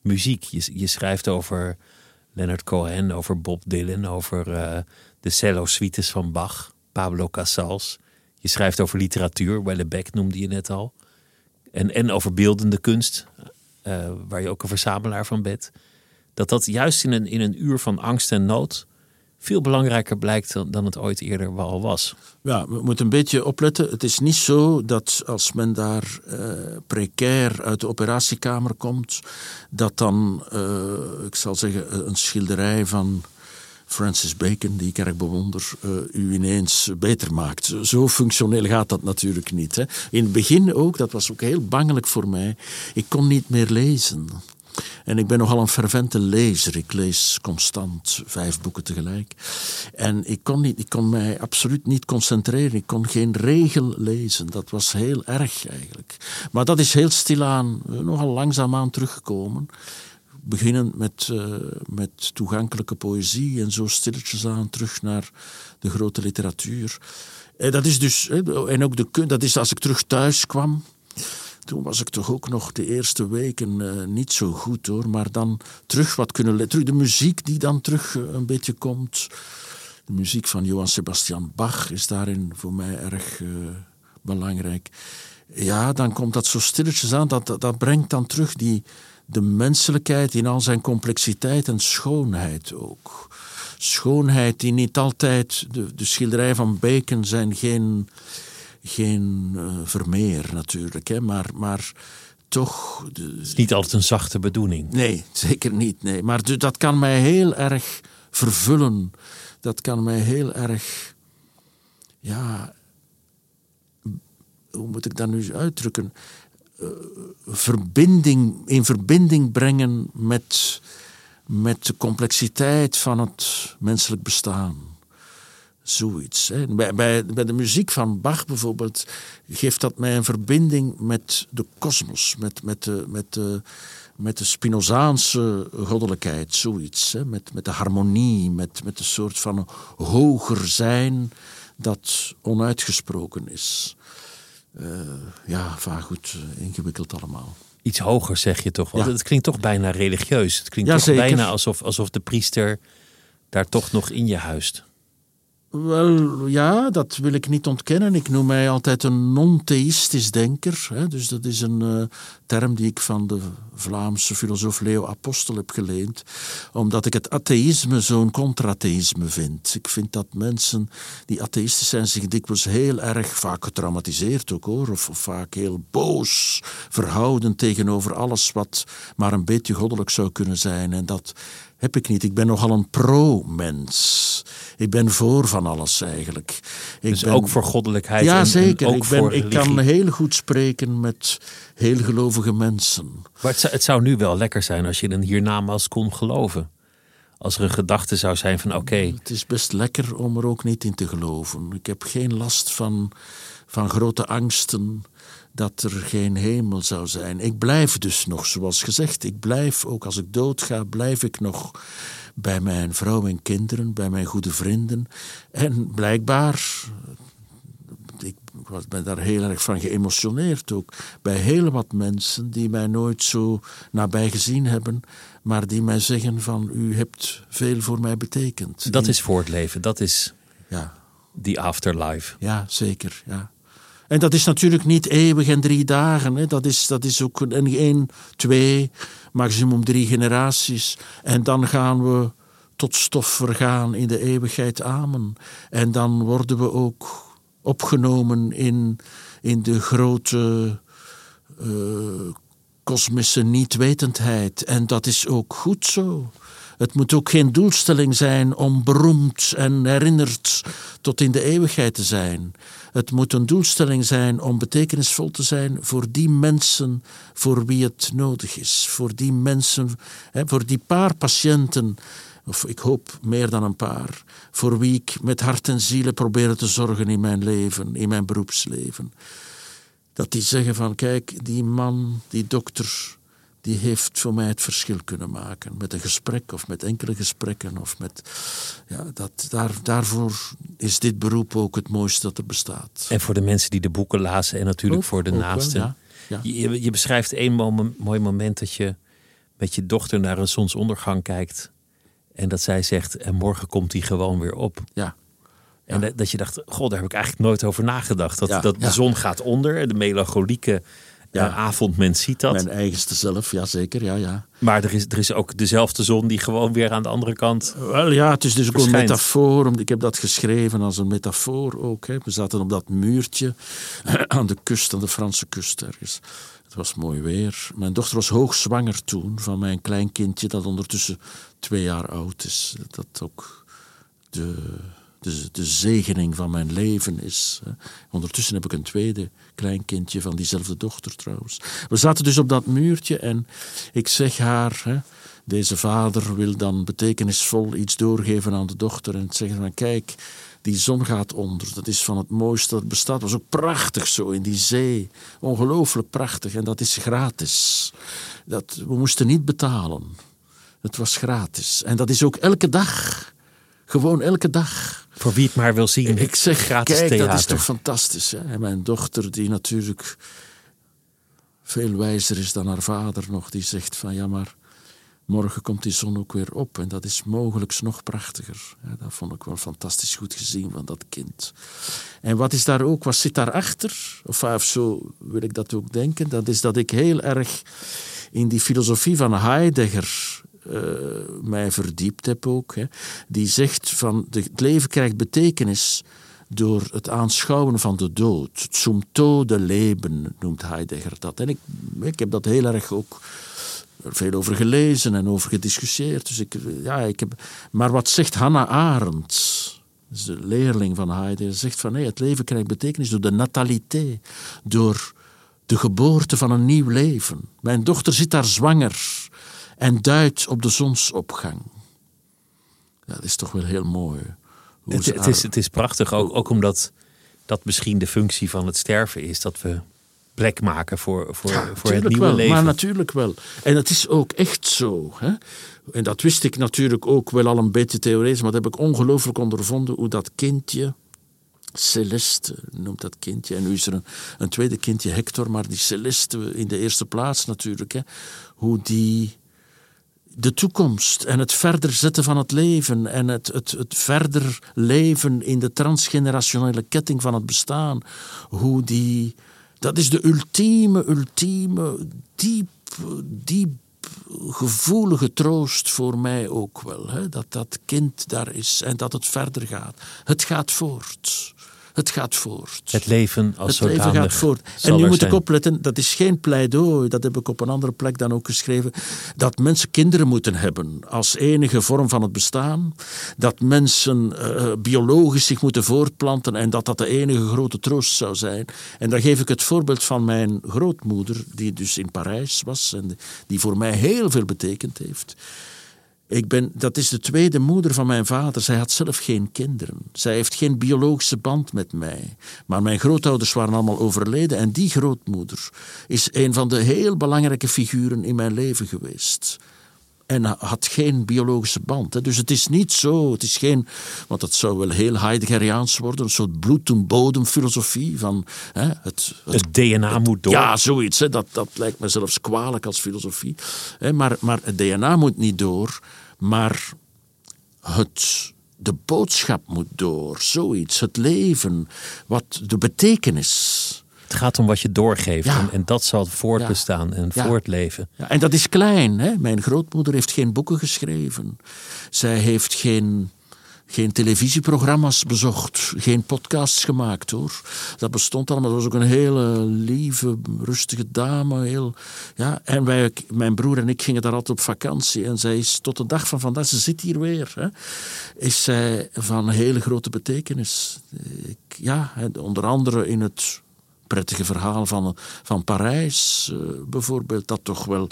S1: Muziek, je, je schrijft over Leonard Cohen, over Bob Dylan, over uh, de cello-suites van Bach, Pablo Casals. Je schrijft over literatuur, Wellebeck noemde je net al. En, en over beeldende kunst, uh, waar je ook een verzamelaar van bent. Dat dat juist in een, in een uur van angst en nood veel belangrijker blijkt dan, het ooit eerder al was.
S2: Ja, we moeten een beetje opletten. Het is niet zo dat als men daar uh, precair uit de operatiekamer komt, dat dan, uh, ik zal zeggen, een schilderij van Francis Bacon, die ik erg bewonder, u ineens beter maakt. Zo functioneel gaat dat natuurlijk niet. Hè. In het begin ook, dat was ook heel bangelijk voor mij. Ik kon niet meer lezen. En ik ben nogal een fervente lezer. Ik lees constant vijf boeken tegelijk. En ik kon, niet, ik kon mij absoluut niet concentreren. Ik kon geen regel lezen. Dat was heel erg eigenlijk. Maar dat is heel stilaan, eh, nogal langzaamaan teruggekomen. Beginnen met, uh, met toegankelijke poëzie en zo stilletjes aan terug naar de grote literatuur. En dat is dus, en ook de, dat is als ik terug thuis kwam toen was ik toch ook nog de eerste weken uh, niet zo goed hoor. Maar dan terug wat kunnen terug De muziek die dan terug uh, een beetje komt. De muziek van Johann Sebastian Bach is daarin voor mij erg uh, belangrijk. Ja, dan komt dat zo stilletjes aan. Dat, dat, dat brengt dan terug die, de menselijkheid in al zijn complexiteit en schoonheid ook. Schoonheid die niet altijd. De, de schilderijen van Bacon zijn geen, geen uh, Vermeer natuurlijk, hè, maar. maar toch.
S1: De, het is niet altijd een zachte bedoeling.
S2: Nee, zeker niet. Nee. Maar dat kan mij heel erg vervullen. Dat kan mij heel erg. Ja. Hoe moet ik dat nu uitdrukken? Uh, verbinding, in verbinding brengen met, met de complexiteit van het menselijk bestaan. Zoiets. Hè. Bij, bij, bij de muziek van Bach bijvoorbeeld geeft dat mij een verbinding met de kosmos, met, met, de, met, de, met de Spinozaanse goddelijkheid, zoiets. Hè. Met, met de harmonie, met, met een soort van hoger zijn dat onuitgesproken is. Uh, ja, vaak goed, ingewikkeld allemaal.
S1: Iets hoger zeg je toch? Want ja. het klinkt toch bijna religieus. Het klinkt ja, toch bijna alsof, alsof de priester daar toch nog in je huist.
S2: Wel, ja, dat wil ik niet ontkennen. Ik noem mij altijd een non-theïstisch denker. Hè. Dus dat is een uh, term die ik van de Vlaamse filosoof Leo Apostel heb geleend. Omdat ik het atheïsme zo'n contra-atheïsme vind. Ik vind dat mensen die atheïstisch zijn zich dikwijls heel erg, vaak getraumatiseerd ook hoor, of vaak heel boos verhouden tegenover alles wat maar een beetje goddelijk zou kunnen zijn. En dat heb ik niet. Ik ben nogal een pro-mens. Ik ben voor van alles eigenlijk. Ik
S1: dus
S2: ben...
S1: ook voor goddelijkheid?
S2: Ja,
S1: en,
S2: zeker.
S1: En ook
S2: ik, ben,
S1: voor
S2: ik kan heel goed spreken met heel gelovige mensen.
S1: Maar het zou, het zou nu wel lekker zijn als je een hiernamaals kon geloven. Als er een gedachte zou zijn van oké.
S2: Het is best lekker om er ook niet in te geloven. Ik heb geen last van, van grote angsten dat er geen hemel zou zijn. Ik blijf dus nog, zoals gezegd, ik blijf, ook als ik doodga, blijf ik nog bij mijn vrouw en kinderen, bij mijn goede vrienden. En blijkbaar, ik ben daar heel erg van geëmotioneerd ook, bij heel wat mensen die mij nooit zo nabij gezien hebben, maar die mij zeggen van u hebt veel voor mij betekend.
S1: Dat is voor het leven, dat is ja. die afterlife.
S2: Ja, zeker, ja. En dat is natuurlijk niet eeuwig en drie dagen. Hè. Dat, is, dat is ook een één, twee, maximum drie generaties. En dan gaan we tot stof vergaan in de eeuwigheid. Amen. En dan worden we ook opgenomen in, in de grote uh, kosmische nietwetendheid. En dat is ook goed zo. Het moet ook geen doelstelling zijn om beroemd en herinnerd tot in de eeuwigheid te zijn. Het moet een doelstelling zijn om betekenisvol te zijn voor die mensen voor wie het nodig is. Voor die mensen, voor die paar patiënten, of ik hoop meer dan een paar, voor wie ik met hart en ziel probeer te zorgen in mijn leven, in mijn beroepsleven. Dat die zeggen van kijk, die man, die dokter, die heeft voor mij het verschil kunnen maken. Met een gesprek of met enkele gesprekken. Of met, ja, dat, daar, daarvoor is dit beroep ook het mooiste dat er bestaat.
S1: En voor de mensen die de boeken lazen en natuurlijk
S2: Ook-
S1: voor de naasten.
S2: wel, ja. Ja.
S1: Je, je beschrijft één mooi moment dat je met je dochter naar een zonsondergang kijkt. En dat zij zegt, en morgen komt hij gewoon weer op.
S2: Ja.
S1: En dat- dat je dacht, god, daar heb ik eigenlijk nooit over nagedacht. Dat, dat de zon gaat onder, de melancholieke
S2: Ja.
S1: eh, avondmens ziet dat.
S2: Mijn eigenste zelf, ja zeker, ja, ja.
S1: Maar er is, er is ook dezelfde zon die gewoon weer aan de andere kant.
S2: Wel ja, het is dus ook een metafoor. Ik heb dat geschreven als een metafoor ook. Hè. We zaten op dat muurtje aan de kust, aan de Franse kust ergens. Het was mooi weer. Mijn dochter was hoogzwanger toen van mijn kleinkindje dat ondertussen twee jaar oud is. Dat ook de, de, de zegening van mijn leven is. Ondertussen heb ik een tweede kleinkindje van diezelfde dochter trouwens. We zaten dus op dat muurtje en ik zeg haar... Hè, deze vader wil dan betekenisvol iets doorgeven aan de dochter en zeggen van kijk, die zon gaat onder. Dat is van het mooiste dat bestaat. Het was ook prachtig zo in die zee. Ongelooflijk prachtig en dat is gratis. Dat, we moesten niet betalen. Het was gratis. En dat is ook elke dag. Gewoon elke dag.
S1: Voor wie het maar wil zien.
S2: Ik zeg,
S1: gratis
S2: kijk,
S1: theater.
S2: dat is toch fantastisch. Hè? En mijn dochter, die natuurlijk veel wijzer is dan haar vader nog, die zegt van ja, maar morgen komt die zon ook weer op. En dat is mogelijk nog prachtiger. dat vond ik wel fantastisch goed gezien van dat kind. En wat is daar ook, wat zit daarachter? Of, of zo wil ik dat ook denken. Dat is dat ik heel erg in die filosofie van Heidegger uh, mij verdiept heb ook. Hè, die zegt van het leven krijgt betekenis door het aanschouwen van de dood. Zum tode leben noemt Heidegger dat. En ik, ik heb dat heel erg ook veel over gelezen en over gediscussieerd. Dus ik, ja, ik heb, maar wat zegt Hannah Arendt? de leerling van Heidegger, zegt van nee, het leven krijgt betekenis door de natalité, door de geboorte van een nieuw leven. Mijn dochter zit daar zwanger en duidt op de zonsopgang. Dat is toch wel heel mooi.
S1: Het, het, is, het is prachtig, ook, ook omdat dat misschien de functie van het sterven is. Dat we plek maken voor, voor, voor het nieuwe
S2: wel,
S1: leven.
S2: Maar natuurlijk wel. En het is ook echt zo. Hè? En dat wist ik natuurlijk ook wel al een beetje theoretisch, maar dat heb ik ongelooflijk ondervonden hoe dat kindje. Celeste noemt dat kindje. En nu is er een, een tweede kindje, Hector, maar die Celeste in de eerste plaats natuurlijk. Hè? Hoe die de toekomst en het verder zetten van het leven en het, het, het verder leven in de transgenerationele ketting van het bestaan, hoe die, dat is de ultieme, ultieme, diep, diep gevoelige troost voor mij ook wel. Hè? Dat dat kind daar is en dat het verder gaat. Het gaat voort. Het gaat voort.
S1: Het leven als
S2: Het leven gaat voort. En nu moet ik opletten, dat is geen pleidooi, dat heb ik op een andere plek dan ook geschreven, dat mensen kinderen moeten hebben als enige vorm van het bestaan, dat mensen uh, biologisch zich moeten voortplanten en dat dat de enige grote troost zou zijn. En dan geef ik het voorbeeld van mijn grootmoeder, die dus in Parijs was en die voor mij heel veel betekend heeft. Ik ben, dat is de tweede moeder van mijn vader. Zij had zelf geen kinderen. Zij heeft geen biologische band met mij. Maar mijn grootouders waren allemaal overleden. En die grootmoeder is een van de heel belangrijke figuren in mijn leven geweest. En had geen biologische band. Dus het is niet zo, het is geen, want het zou wel heel Heideggeriaans worden, een soort bloed- en bodemfilosofie van hè, het,
S1: het, DNA moet door.
S2: Ja, zoiets. Hè, dat, dat lijkt me zelfs kwalijk als filosofie. Hè, maar, maar het DNA moet niet door, maar het, de boodschap moet door, zoiets. Het leven, wat de betekenis.
S1: Het gaat om wat je doorgeeft en, en, dat zal voortbestaan en voortleven.
S2: Ja, en dat is klein. Hè? Mijn grootmoeder heeft geen boeken geschreven. Zij heeft geen geen televisieprogramma's bezocht, geen podcasts gemaakt hoor. Dat bestond allemaal. Dat was ook een hele lieve, rustige dame. Heel, ja. En wij, mijn broer en ik gingen daar altijd op vakantie. En zij is tot de dag van vandaag, ze zit hier weer, hè, is zij van hele grote betekenis. Ik, ja, onder andere in het prettige verhaal van, van Parijs uh, bijvoorbeeld, dat toch wel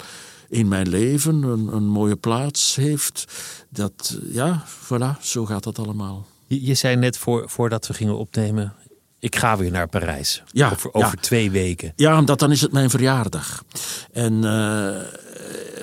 S2: in mijn leven een, een mooie plaats heeft. Dat, ja, voilà, zo gaat dat allemaal.
S1: Je, je zei net voor, voordat we gingen opnemen, ik ga weer naar Parijs. Ja, over, over twee weken.
S2: Ja, omdat dan is het mijn verjaardag. En uh,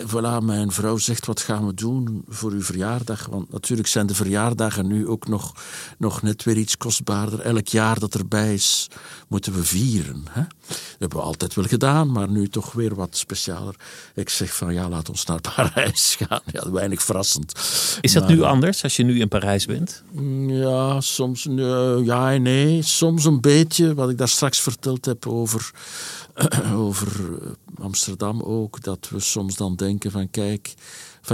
S2: voilà, mijn vrouw zegt, wat gaan we doen voor uw verjaardag? Want natuurlijk zijn de verjaardagen nu ook nog, nog net weer iets kostbaarder. Elk jaar dat erbij is, moeten we vieren. Hè? Dat hebben we altijd wel gedaan, maar nu toch weer wat specialer. Ik zeg van, ja, laat ons naar Parijs gaan. Ja, weinig verrassend.
S1: Is dat nu anders, als je nu in Parijs bent?
S2: Ja, soms, ja en nee. Soms een beetje, wat ik daar straks verteld heb over, over Amsterdam ook, dat we soms dan denken van kijk,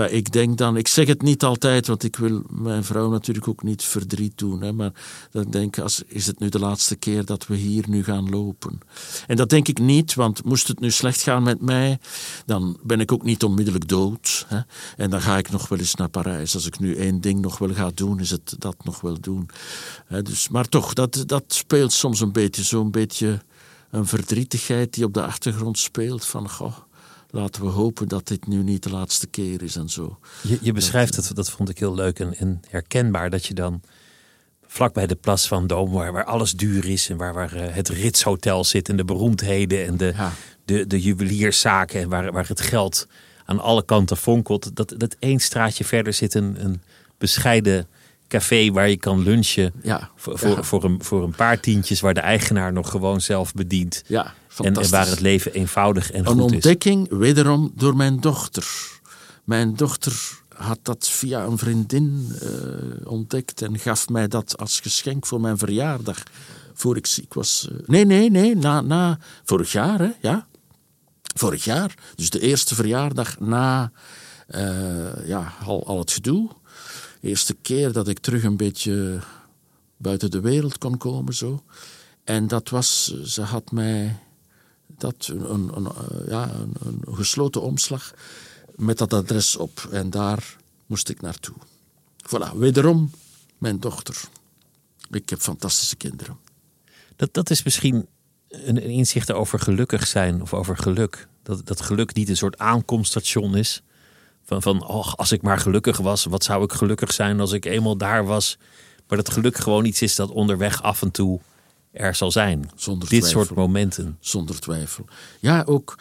S2: ik denk dan, ik zeg het niet altijd, want ik wil mijn vrouw natuurlijk ook niet verdriet doen, hè, maar dan denk ik, als, is het nu de laatste keer dat we hier nu gaan lopen? En dat denk ik niet, want moest het nu slecht gaan met mij, dan ben ik ook niet onmiddellijk dood. Hè, en dan ga ik nog wel eens naar Parijs. Als ik nu één ding nog wel ga doen, is het dat nog wel doen. Hè, dus, maar toch, dat, dat speelt soms een beetje, zo'n beetje een verdrietigheid die op de achtergrond speelt van goh, laten we hopen dat dit nu niet de laatste keer is en zo.
S1: Je, je beschrijft het, dat vond ik heel leuk en, en, herkenbaar, dat je dan vlak bij de Plas van Dom, waar, waar alles duur is en waar, waar uh, het Ritshotel zit en de beroemdheden en de, de, de juwelierszaken en waar, waar het geld aan alle kanten fonkelt, dat, dat één straatje verder zit een, een bescheiden café waar je kan lunchen. Ja, voor, voor, voor, een, voor een paar tientjes, waar de eigenaar nog gewoon zelf bedient.
S2: Ja,
S1: en, en waar het leven eenvoudig en
S2: een
S1: goed is.
S2: Een ontdekking, wederom door mijn dochter. Mijn dochter had dat via een vriendin uh, ontdekt en gaf mij dat als geschenk voor mijn verjaardag. Voor ik ziek was. Uh, nee, nee, nee, na, na vorig jaar, hè, ja. Vorig jaar. Dus de eerste verjaardag na uh, ja, al, al het gedoe. Eerste keer dat ik terug een beetje buiten de wereld kon komen. Zo. En dat was, ze had mij dat, een, een, ja, een, gesloten omslag met dat adres op. En daar moest ik naartoe. Voilà, wederom mijn dochter. Ik heb fantastische kinderen.
S1: Dat, dat is misschien een, een inzicht over gelukkig zijn of over geluk. Dat, dat geluk niet een soort aankomststation is. Van, van oh, als ik maar gelukkig was, wat zou ik gelukkig zijn als ik eenmaal daar was. Maar dat geluk gewoon iets is dat onderweg af en toe er zal zijn.
S2: Zonder
S1: Dit
S2: twijfel.
S1: soort momenten.
S2: Zonder twijfel. Ja, ook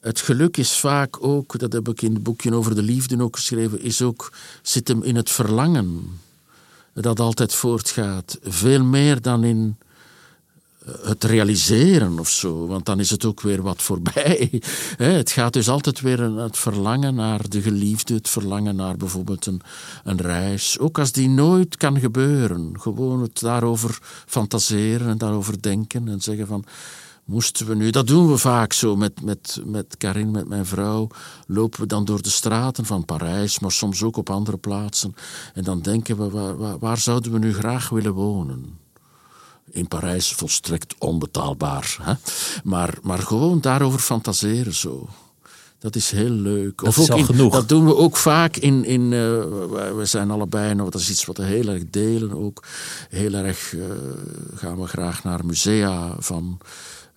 S2: het geluk is vaak ook, dat heb ik in het boekje over de liefde ook geschreven, is ook, zit hem in het verlangen. Dat altijd voortgaat. Veel meer dan in het realiseren of zo, want dan is het ook weer wat voorbij. Het gaat dus altijd weer het verlangen naar de geliefde, het verlangen naar bijvoorbeeld een, een reis. Ook als die nooit kan gebeuren. Gewoon het daarover fantaseren en daarover denken en zeggen van moesten we nu, dat doen we vaak zo met, met, met Karin, met mijn vrouw, lopen we dan door de straten van Parijs, maar soms ook op andere plaatsen. En dan denken we, waar, waar, waar zouden we nu graag willen wonen? In Parijs volstrekt onbetaalbaar. Hè? Maar, maar gewoon daarover fantaseren zo. Dat is heel leuk.
S1: Dat is al
S2: in,
S1: genoeg.
S2: Dat doen we ook vaak in. in uh, we zijn allebei, nou, dat is iets wat we heel erg delen ook. Heel erg uh, gaan we graag naar musea van,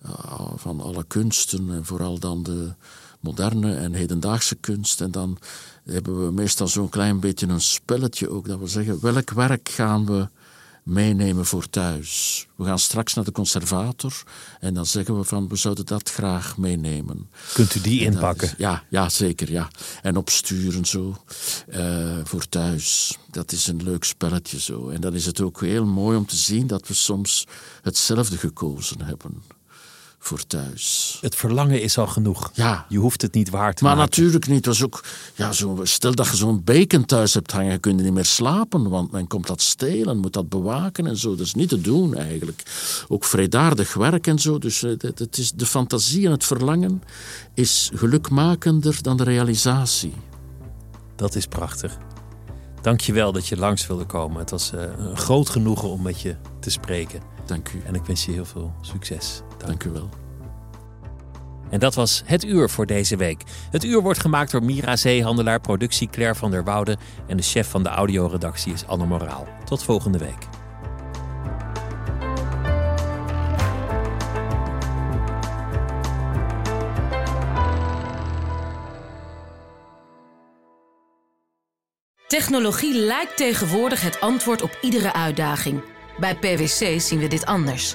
S2: uh, van alle kunsten. En vooral dan de moderne en hedendaagse kunst. En dan hebben we meestal zo'n klein beetje een spelletje ook. Dat we zeggen, welk werk gaan we meenemen voor thuis. We gaan straks naar de conservator en dan zeggen we van we zouden dat graag meenemen.
S1: Kunt u die inpakken?
S2: Is, ja, ja, zeker. Ja. En opsturen zo uh, voor thuis. Dat is een leuk spelletje zo. En dan is het ook heel mooi om te zien dat we soms hetzelfde gekozen hebben voor thuis.
S1: Het verlangen is al genoeg.
S2: Ja.
S1: Je hoeft het niet waar te
S2: maar
S1: maken.
S2: natuurlijk niet. Was ook, ja, zo, stel dat je zo'n bacon thuis hebt hangen, kun je niet meer slapen, want men komt dat stelen, moet dat bewaken en zo. Dat is niet te doen eigenlijk. Ook vredaardig werk en zo. Dus het, het is, de fantasie en het verlangen is gelukmakender dan de realisatie.
S1: Dat is prachtig. Dank je wel dat je langs wilde komen. Het was uh, een groot genoegen om met je te spreken.
S2: Dank u.
S1: En ik wens je heel veel succes.
S2: Dank, u wel.
S1: En dat was het uur voor deze week. Het uur wordt gemaakt door Mira Zeehandelaar, productie Claire van der Woude en de chef van de audioredactie is Anne Moraal. Tot volgende week.
S3: Technologie lijkt tegenwoordig het antwoord op iedere uitdaging. Bij PwC zien we dit anders.